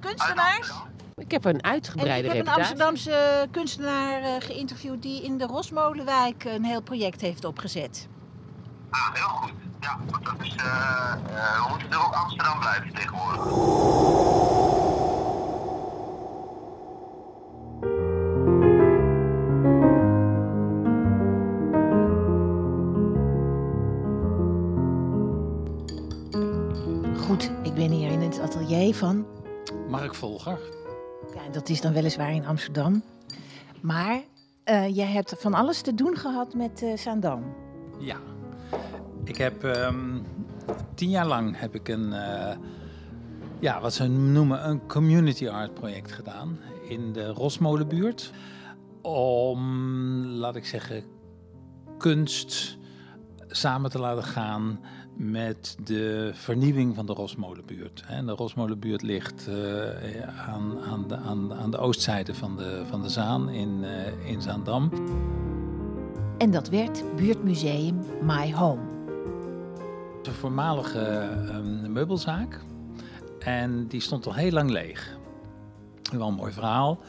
Kunstenaars? Ik heb een En ik uitgebreide heb een. Amsterdamse kunstenaar eh, geïnterviewd die in de Rosmolenwijk een heel project heeft opgezet. Ah, heel goed. Ja, want dat is, eh, eh, we moeten er ook Amsterdam blijven tegenwoordig. Goed, ik ben hier in het atelier van. Mark Volger. Ja, dat is dan weliswaar in Amsterdam. Maar eh, jij hebt van alles te doen gehad met eh Zaandam. Ja. Ik heb ehm, tien jaar lang heb ik een, eh, ja, wat ze noemen een community art project gedaan in de Rosmolenbuurt. Om, laat ik zeggen, kunst samen te laten gaan met de vernieuwing van de Rosmolenbuurt. de Rosmolenbuurt ligt eh, aan, aan, de, aan, aan de oostzijde van de, van de Zaan in, eh, in Zaandam. En dat werd buurtmuseum My Home. Een voormalige ehm, meubelzaak. En die stond al heel lang leeg. Wel een mooi verhaal.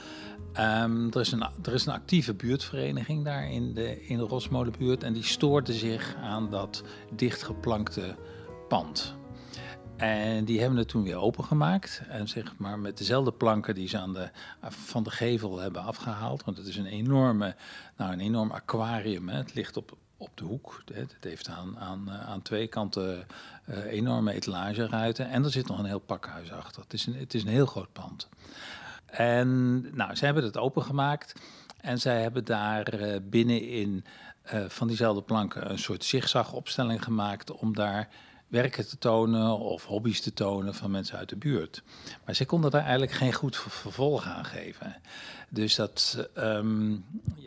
Ehm, er, is een, er is een actieve buurtvereniging daar in de, in de Rosmolenbuurt. En die stoorde zich aan dat dichtgeplankte pand. En die hebben het toen weer opengemaakt. En zeg maar met dezelfde planken die ze aan de, van de gevel hebben afgehaald. Want het is een enorme, nou een enorm aquarium. Hè. Het ligt op, op de hoek. Het heeft aan, aan, eh, aan twee kanten eh, enorme etalageruiten. En er zit nog een heel pakhuis achter. Het is een, het is een heel groot pand. En nou, ze hebben het opengemaakt. En zij hebben daar eh, binnenin van diezelfde planken een soort zigzagopstelling gemaakt om daar werken te tonen of hobby's te tonen van mensen uit de buurt. Maar ze konden daar eigenlijk geen goed ver- vervolg aan geven. Dus dat, ehm,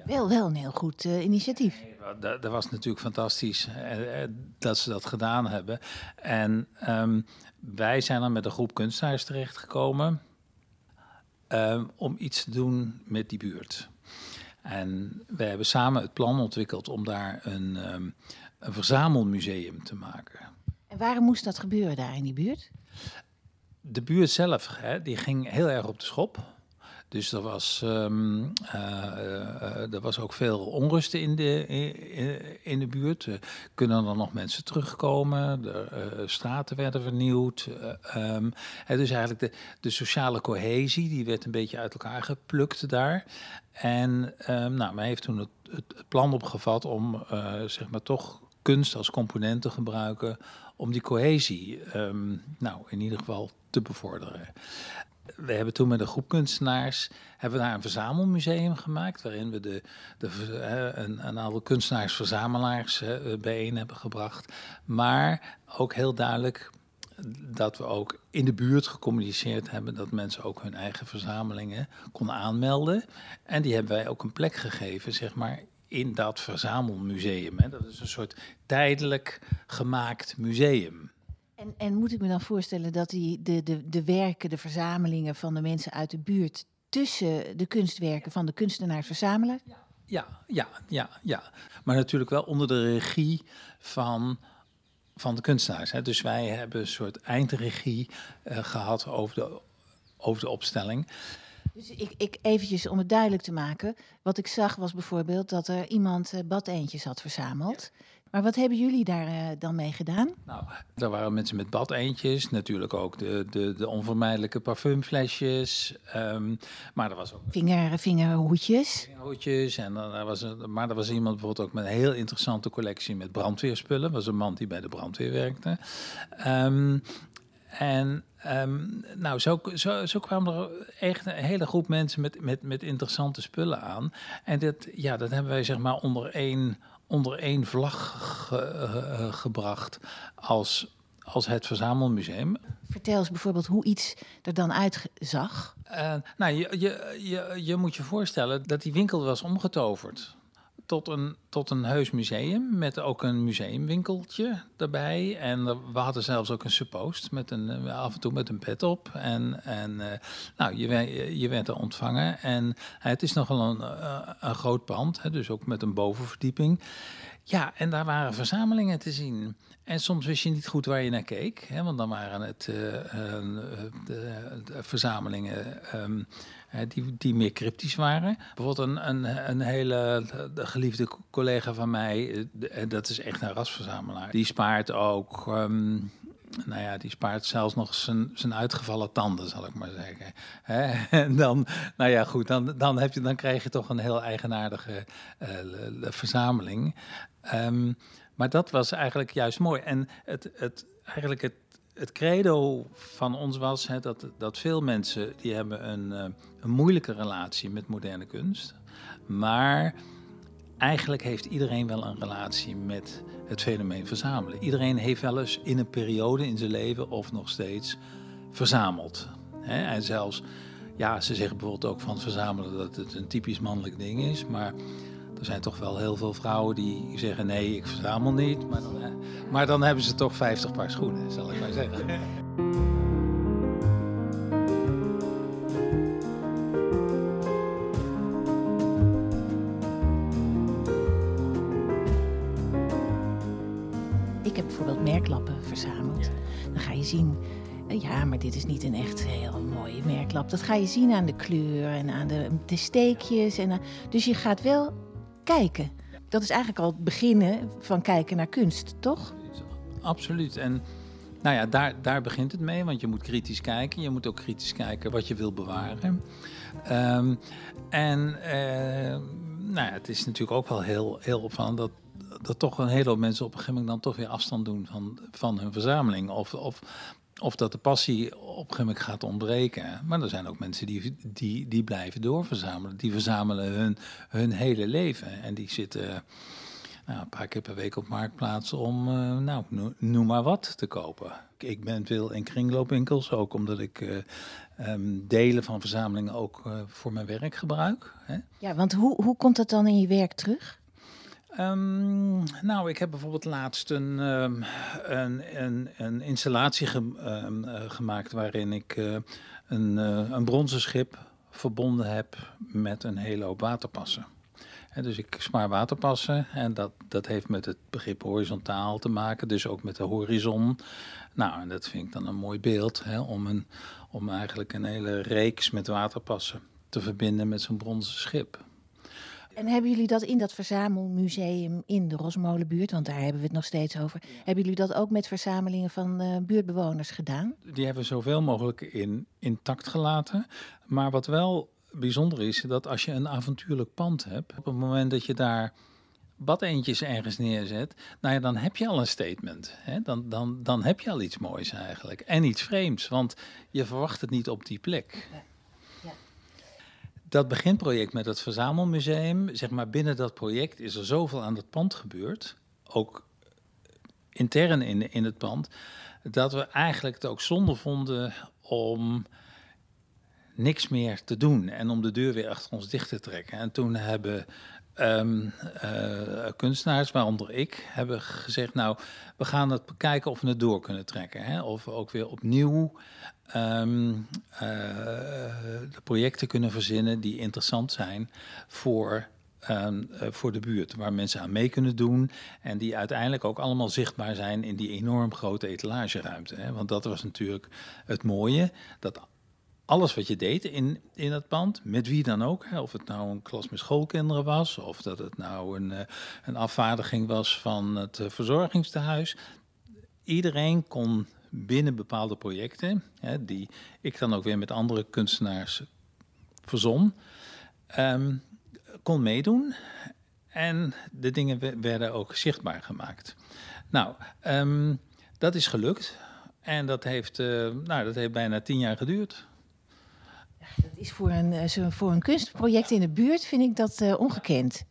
Wel, wel een heel goed eh, initiatief. dat, dat was natuurlijk fantastisch eh, eh, dat ze dat gedaan hebben. En ehm, wij zijn dan met een groep kunstenaars terechtgekomen ehm, om iets te doen met die buurt. En we hebben samen het plan ontwikkeld om daar een, een verzamelmuseum te maken. En waarom moest dat gebeuren daar in die buurt? De buurt zelf, hè, die ging heel erg op de schop. Dus er was, eh, er was ook veel onrust in de, in, de buurt. Kunnen er nog mensen terugkomen? De eh, straten werden vernieuwd. Dus eigenlijk de, de sociale cohesie, die werd een beetje uit elkaar geplukt daar. En ehm, nou, men heeft toen het, het, plan opgevat om zeg maar toch kunst als component te gebruiken om die cohesie ehm, nou, in ieder geval te bevorderen. We hebben toen met een groep kunstenaars hebben we daar een verzamelmuseum gemaakt, waarin we de, de, een, een aantal kunstenaars-verzamelaars bijeen hebben gebracht. Maar ook heel duidelijk dat we ook in de buurt gecommuniceerd hebben dat mensen ook hun eigen verzamelingen konden aanmelden. En die hebben wij ook een plek gegeven, zeg maar, in dat verzamelmuseum. Hè. Dat is een soort tijdelijk gemaakt museum. En, en moet ik me dan voorstellen dat die, de, de, de werken, de verzamelingen van de mensen uit de buurt tussen de kunstwerken van de kunstenaars verzamelen? Ja, ja, ja, ja. Maar natuurlijk wel onder de regie van, van de kunstenaars. Hè. Dus wij hebben een soort eindregie eh, gehad over de, over de opstelling. Dus ik, ik eventjes om het duidelijk te maken. Wat ik zag was bijvoorbeeld dat er iemand eh, badeentjes had verzameld. Maar wat hebben jullie daar eh, dan mee gedaan? Nou, daar waren mensen met badeentjes, natuurlijk ook de, de, de onvermijdelijke parfumflesjes. ehm, maar er was ook Vinger, vingerhoedjes. hoedjes. En dan er was er, maar er was iemand bijvoorbeeld ook met een heel interessante collectie met brandweerspullen. Dat was een man die bij de brandweer werkte. Ehm, en ehm, nou, zo, zo, zo kwamen er echt een hele groep mensen met, met, met interessante spullen aan. En dat, ja, dat hebben wij zeg maar onder één, onder één vlag ge- eh, gebracht als, als het verzamelmuseum. Vertel eens bijvoorbeeld hoe iets er dan uitzag. Eh, nou, je, je, je, je moet je voorstellen dat die winkel was omgetoverd. Tot een, tot een heus museum met ook een museumwinkeltje erbij. En we hadden zelfs ook een suppost met een, eh, af en toe met een pet op. En, en eh, nou, je, je werd er ontvangen. En eh, het is nogal een, een groot pand, dus ook met een bovenverdieping. Ja, en daar waren verzamelingen te zien. En soms wist je niet goed waar je naar keek. Hè, want dan waren het eh, eh, verzamelingen ehm, eh, die, die meer cryptisch waren. Bijvoorbeeld een, een, een hele de geliefde co- collega van mij, eh, dat is echt een rasverzamelaar. Die spaart ook... ehm, nou ja, die spaart zelfs nog zijn, zijn uitgevallen tanden, zal ik maar zeggen. En dan, nou ja, goed, dan, dan, heb je, dan krijg je toch een heel eigenaardige eh, verzameling. Ehm, maar dat was eigenlijk juist mooi. En het, het, eigenlijk het, het credo van ons was dat, dat veel mensen die hebben een, eh, een moeilijke relatie met moderne kunst. Maar eigenlijk heeft iedereen wel een relatie met het fenomeen verzamelen. Iedereen heeft wel eens in een periode in zijn leven of nog steeds verzameld. En zelfs, ja, ze zeggen bijvoorbeeld ook van verzamelen dat het een typisch mannelijk ding is. Maar er zijn toch wel heel veel vrouwen die zeggen nee, ik verzamel niet. Maar dan, maar dan hebben ze toch 50 paar schoenen, zal ik maar zeggen. Dan ga je zien, eh, ja, maar dit is niet een echt heel mooie merklap. Dat ga je zien aan de kleur en aan de, de steekjes. En, aan- dus je gaat wel kijken. Dat is eigenlijk al het beginnen van kijken naar kunst, toch? Absoluut. En nou ja, daar, daar begint het mee, want je moet kritisch kijken. Je moet ook kritisch kijken wat je wil bewaren. Ehm, en eh, nou ja, het is natuurlijk ook wel heel, heel opvallend dat, dat toch een hele hoop mensen op een gegeven moment dan toch weer afstand doen van, van hun verzameling. Of, of, of dat de passie op een gegeven moment gaat ontbreken. Maar er zijn ook mensen die, die, die blijven doorverzamelen. Die verzamelen hun, hun hele leven. En die zitten nou, een paar keer per week op marktplaats om, eh, nou, no- noem maar wat te kopen. Ik ben veel in kringloopwinkels, ook omdat ik eh, ehm, delen van verzamelingen ook eh, voor mijn werk gebruik. Hè. Ja, want hoe, hoe komt dat dan in je werk terug? Ehm, nou, ik heb bijvoorbeeld laatst een, ehm, een, een, een installatie ehm, eh, gemaakt waarin ik eh, een, eh, een bronzen schip verbonden heb met een hele hoop waterpassen. Dus ik spaar waterpassen en dat, dat heeft met het begrip horizontaal te maken, dus ook met de horizon. Nou, en dat vind ik dan een mooi beeld hè, om, een, om eigenlijk een hele reeks met waterpassen te verbinden met zo'n bronzen schip. En hebben jullie dat in dat verzamelmuseum in de Rosmolenbuurt, want daar hebben we het nog steeds over, hebben jullie dat ook met verzamelingen van eh, buurtbewoners gedaan? die hebben we zoveel mogelijk in, intact gelaten. Maar wat wel bijzonder is, dat als je een avontuurlijk pand hebt, op het moment dat je daar badeentjes ergens neerzet, nou ja, dan heb je al een statement. Hè? Dan, dan, dan heb je al iets moois eigenlijk. En iets vreemds, want je verwacht het niet op die plek. Dat beginproject met het verzamelmuseum, zeg maar binnen dat project is er zoveel aan het pand gebeurd, ook intern in, in het pand, dat we eigenlijk het ook zonde vonden om niks meer te doen en om de deur weer achter ons dicht te trekken. En toen hebben ehm, eh, kunstenaars, waaronder ik, hebben gezegd, nou, we gaan het bekijken of we het door kunnen trekken. Hè? Of we ook weer opnieuw ehm, eh, de projecten kunnen verzinnen die interessant zijn voor ehm, eh, voor de buurt, waar mensen aan mee kunnen doen en die uiteindelijk ook allemaal zichtbaar zijn in die enorm grote etalageruimte. Hè? Want dat was natuurlijk het mooie, dat alles wat je deed in, in het pand, met wie dan ook, of het nou een klas met schoolkinderen was, of dat het nou een, eh, een afvaardiging was van het eh, verzorgingstehuis, iedereen kon binnen bepaalde projecten, hè, die ik dan ook weer met andere kunstenaars verzon, ehm, kon meedoen. En de dingen we- werden ook zichtbaar gemaakt. Nou, ehm, dat is gelukt. En dat heeft, eh, nou, dat heeft bijna tien jaar geduurd. Dat is voor een, eh, voor een kunstproject in de buurt, vind ik dat eh, ongekend.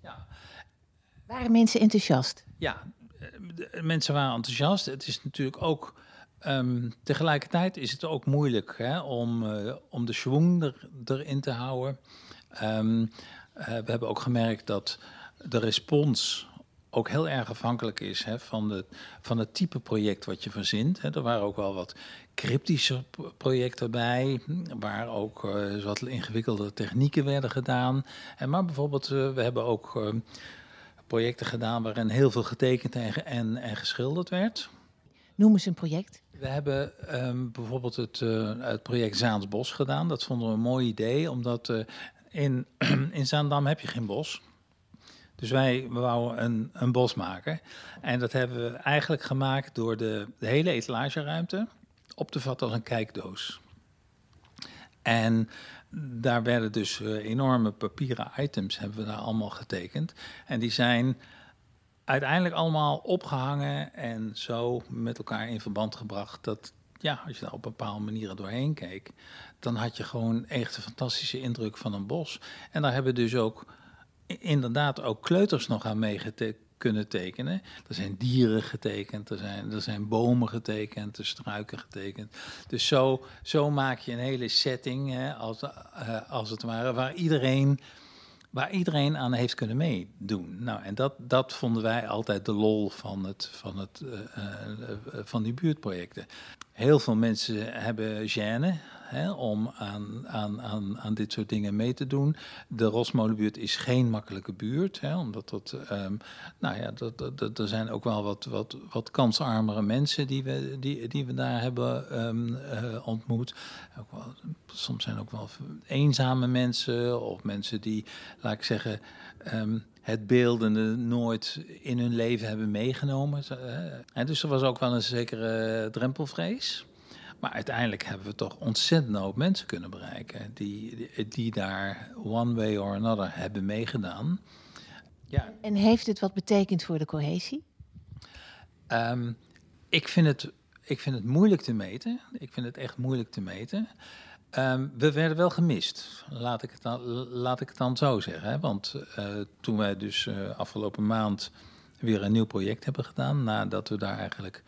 Waren mensen enthousiast? Ja, eh, de mensen waren enthousiast. Het is natuurlijk ook. ehm, tegelijkertijd is het ook moeilijk hè, om, om de schwung er, erin te houden. Ehm, eh, we hebben ook gemerkt dat de respons ook heel erg afhankelijk is hè, van, de, van het type project wat je verzint. Hè. Er waren ook wel wat cryptische projecten bij, waar ook eh, wat ingewikkelde technieken werden gedaan. En maar bijvoorbeeld, eh, we hebben ook eh, projecten gedaan waarin heel veel getekend en, en, en geschilderd werd. Noem eens een project. We hebben ehm, bijvoorbeeld het, het project Zaansbos gedaan. Dat vonden we een mooi idee, omdat in, in Zaandam heb je geen bos. Dus wij wouden een, een bos maken. En dat hebben we eigenlijk gemaakt door de, de hele etalageruimte op te vatten als een kijkdoos. En daar werden dus eh, enorme papieren items hebben we daar allemaal getekend. En die zijn uiteindelijk allemaal opgehangen en zo met elkaar in verband gebracht. Dat ja, als je daar op bepaalde manieren doorheen keek, dan had je gewoon echt een fantastische indruk van een bos. En daar hebben dus ook inderdaad ook kleuters nog aan mee gete- kunnen tekenen. Er zijn dieren getekend, er zijn, er zijn bomen getekend, er struiken getekend. Dus zo, zo maak je een hele setting, hè, als, eh, als het ware, waar iedereen waar iedereen aan heeft kunnen meedoen. Nou, en dat, dat vonden wij altijd de lol van, het, van, het, eh, eh, van die buurtprojecten. Heel veel mensen hebben gêne hè, om aan, aan, aan, aan dit soort dingen mee te doen. De Rosmolenbuurt is geen makkelijke buurt, hè, omdat dat, ehm, nou ja, dat, dat, dat- er zijn ook wel wat, wat, wat kansarmere mensen die we, die, die we daar hebben ehm, eh, ontmoet. Ook wel, soms zijn ook wel eenzame mensen of mensen die, laat ik zeggen, ehm, het beeldende nooit in hun leven hebben meegenomen. En dus er was ook wel een zekere drempelvrees. Maar uiteindelijk hebben we toch ontzettend hoop mensen kunnen bereiken die, die, daar one way or another hebben meegedaan. Ja, En heeft het wat betekend voor de cohesie? Ehm, ik, vind het, ik vind het moeilijk te meten. Ik vind het echt moeilijk te meten. Ehm, we werden wel gemist, laat ik het dan, laat ik het dan zo zeggen. Hè? Want eh, toen wij dus eh, afgelopen maand weer een nieuw project hebben gedaan, nadat we daar eigenlijk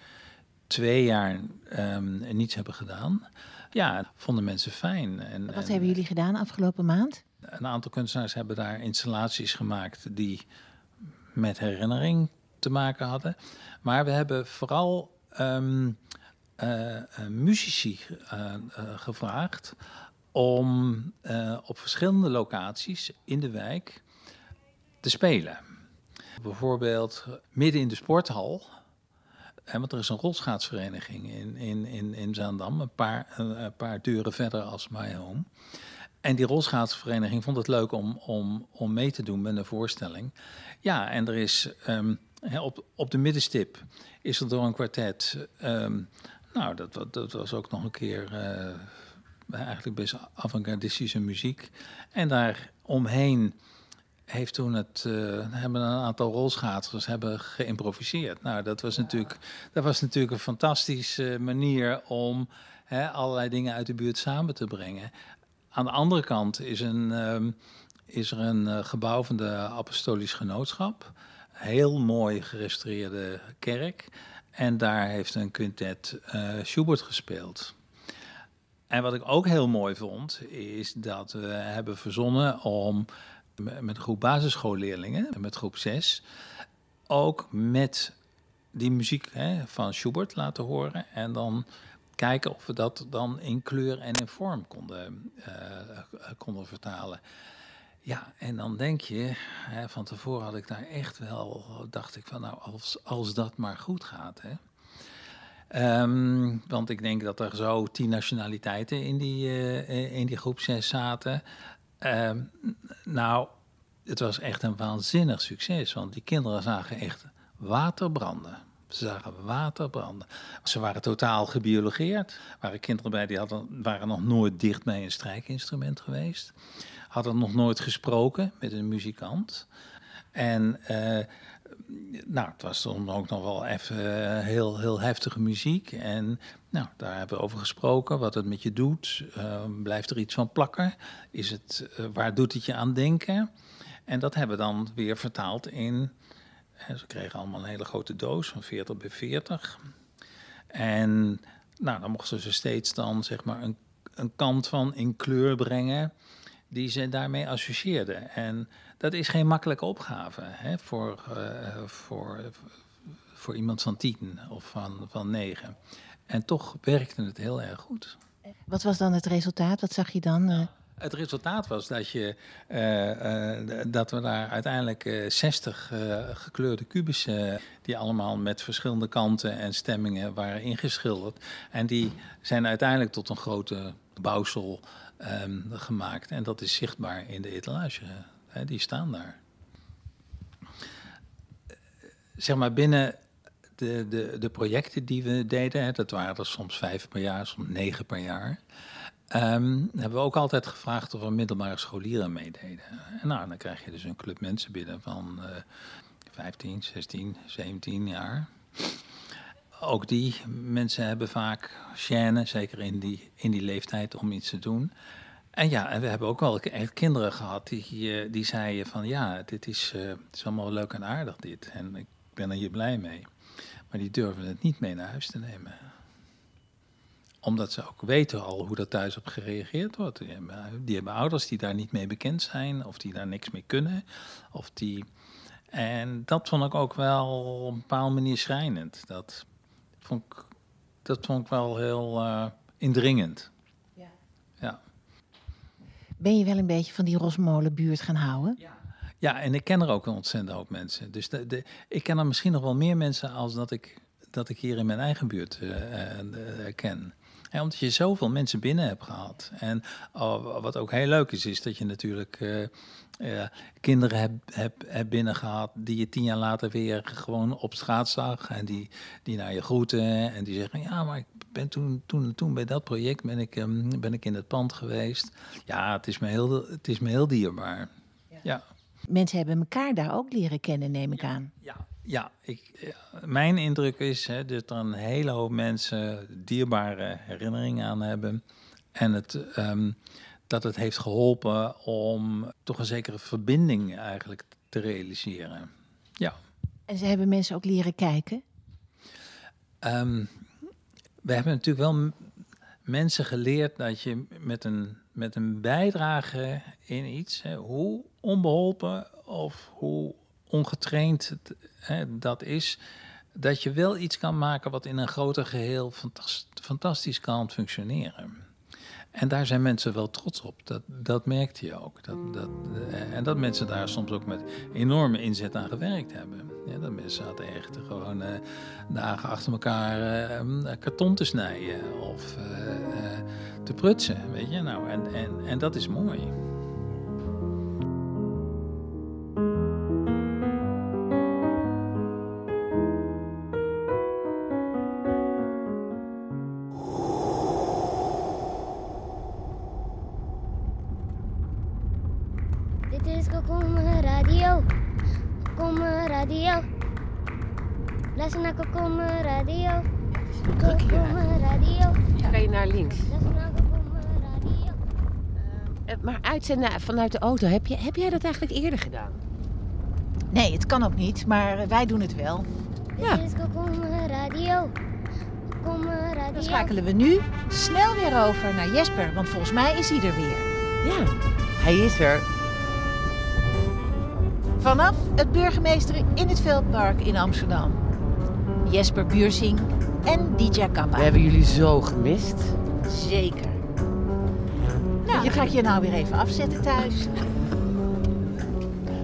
twee jaar ehm, niets hebben gedaan, ja, vonden mensen fijn. En, Wat en- hebben jullie gedaan afgelopen maand? een aantal kunstenaars hebben daar installaties gemaakt die met herinnering te maken hadden. Maar we hebben vooral eh, muzici eh, gevraagd om op verschillende locaties in de wijk te spelen. Bijvoorbeeld midden in de sporthal. Want er is een rolschaatsvereniging in, in, in, in Zaandam, een paar, een, paar deuren verder als My Home. En die rolschaatsvereniging vond het leuk om, om, om mee te doen met een voorstelling. Ja, en er is ehm, op, op de middenstip is er door een kwartet. ehm, nou, dat, dat, dat was ook nog een keer eh, eigenlijk best avant-gardistische muziek. En daar omheen heeft toen het, eh, hebben een aantal rolschaatsers hebben geïmproviseerd. Nou, dat was natuurlijk, dat was natuurlijk een fantastische manier om hè, allerlei dingen uit de buurt samen te brengen. Aan de andere kant is, een, ehm, is er een eh, gebouw van de Apostolisch Genootschap. Heel mooi gerestaureerde kerk. En daar heeft een quintet eh, Schubert gespeeld. En wat ik ook heel mooi vond, is dat we hebben verzonnen om met een groep basisschoolleerlingen, met groep 6, ook met die muziek hè, van Schubert laten horen. En dan kijken of we dat dan in kleur en in vorm konden, eh, konden vertalen. Ja, en dan denk je, hè, van tevoren had ik daar echt wel, dacht ik van nou, als, als dat maar goed gaat. Hè. Ehm, want ik denk dat er zo tien nationaliteiten in die, eh, in die groep 6 zaten. Ehm, nou, het was echt een waanzinnig succes, want die kinderen zagen echt water branden. Ze zagen water branden. Ze waren totaal gebiologeerd. Er waren kinderen bij die hadden, waren nog nooit dicht bij een strijkinstrument geweest. Hadden nog nooit gesproken met een muzikant. En eh, nou, het was dan ook nog wel even eh, heel, heel heftige muziek. En nou, daar hebben we over gesproken, wat het met je doet. Eh, blijft er iets van plakken? Is het, eh, waar doet het je aan denken? En dat hebben we dan weer vertaald in... hè, ze kregen allemaal een hele grote doos van 40 bij 40. En nou, dan mochten ze steeds dan zeg maar een, een kant van in kleur brengen... die ze daarmee associeerden. En dat is geen makkelijke opgave hè, voor, eh, voor, voor iemand van tien of van, van negen. En toch werkte het heel erg goed. Wat was dan het resultaat? Wat zag je dan? eh? Het resultaat was dat, je, eh, dat we daar uiteindelijk eh, 60 eh, gekleurde kubussen, die allemaal met verschillende kanten en stemmingen waren ingeschilderd. En die zijn uiteindelijk tot een grote bouwsel ehm, gemaakt. En dat is zichtbaar in de etalage. Hè, die staan daar. Zeg maar binnen de, de, de projecten die we deden, hè, dat waren er soms vijf per jaar, soms negen per jaar. Ehm, hebben we ook altijd gevraagd of er middelbare scholieren meededen. En nou, dan krijg je dus een club mensen binnen van eh 15, 16, 17 jaar. Ook die mensen hebben vaak chaîne, zeker in die, in die leeftijd, om iets te doen. En ja, en we hebben ook wel kinderen gehad die, die zeiden van ja, dit is, het is allemaal leuk en aardig dit. En ik ben er hier blij mee. Maar die durven het niet mee naar huis te nemen omdat ze ook weten al hoe dat thuis op gereageerd wordt. Die hebben, die hebben ouders die daar niet mee bekend zijn, of die daar niks mee kunnen. Of die... En dat vond ik ook wel op een bepaalde manier schrijnend. Dat vond ik, dat vond ik wel heel eh, indringend. Ja. ja. Ben je wel een beetje van die Rosmolenbuurt gaan houden? Ja, en ik ken er ook een ontzettend hoop mensen. Dus de, ik ken er misschien nog wel meer mensen als dat ik, dat ik hier in mijn eigen buurt eh, ken. Ja, omdat je zoveel mensen binnen hebt gehad. En oh, wat ook heel leuk is, is dat je natuurlijk kinderen hebt heb, heb binnen die je tien jaar later weer gewoon op straat zag. En die, die naar je groeten en die zeggen, ja, maar ik ben toen, toen, toen bij dat project ben ik, ehm, ben ik in het pand geweest. Ja, het is me heel, het is me heel dierbaar. ja. Mensen hebben elkaar daar ook leren kennen, neem ik aan. Ja, ik, ja, mijn indruk is hè, dat er een hele hoop mensen dierbare herinneringen aan hebben. En het, ehm, dat het heeft geholpen om toch een zekere verbinding eigenlijk te realiseren. Ja. En ze hebben mensen ook leren kijken? Ehm, we hebben natuurlijk wel mensen geleerd dat je met een, met een bijdrage in iets, hè, hoe onbeholpen of hoe ongetraind het, hè, dat is, dat je wel iets kan maken wat in een groter geheel fantas- fantastisch kan functioneren. En daar zijn mensen wel trots op. Dat, dat merkte je ook. Dat, dat, eh, en dat mensen daar soms ook met enorme inzet aan gewerkt hebben. Ja, dat mensen zaten echt gewoon eh, dagen achter elkaar eh, karton te snijden of te prutsen. Weet je? Nou, en, en, en dat is mooi. Uitzenden vanuit de auto, heb, je, heb jij dat eigenlijk eerder gedaan? Nee, het kan ook niet, maar wij doen het wel. Radio. Kokom Radio. Dan schakelen we nu snel weer over naar Jesper, want volgens mij is hij er weer. Ja, hij is er. Vanaf het burgemeester in het Veldpark in Amsterdam. Jesper Buursing en DJ Kappa. We hebben jullie zo gemist. Zeker. Nou, dan ga ik je nou weer even afzetten thuis.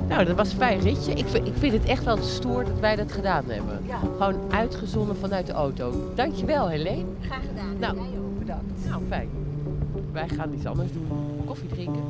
Nou, dat was een fijn ritje. Ik vind, ik vind het echt wel stoer dat wij dat gedaan hebben. Gewoon uitgezonden vanuit de auto. Dankjewel, Helene. Graag gedaan. Nou, Jij ook, bedankt. Nou, fijn. Wij gaan iets anders doen. Koffie drinken.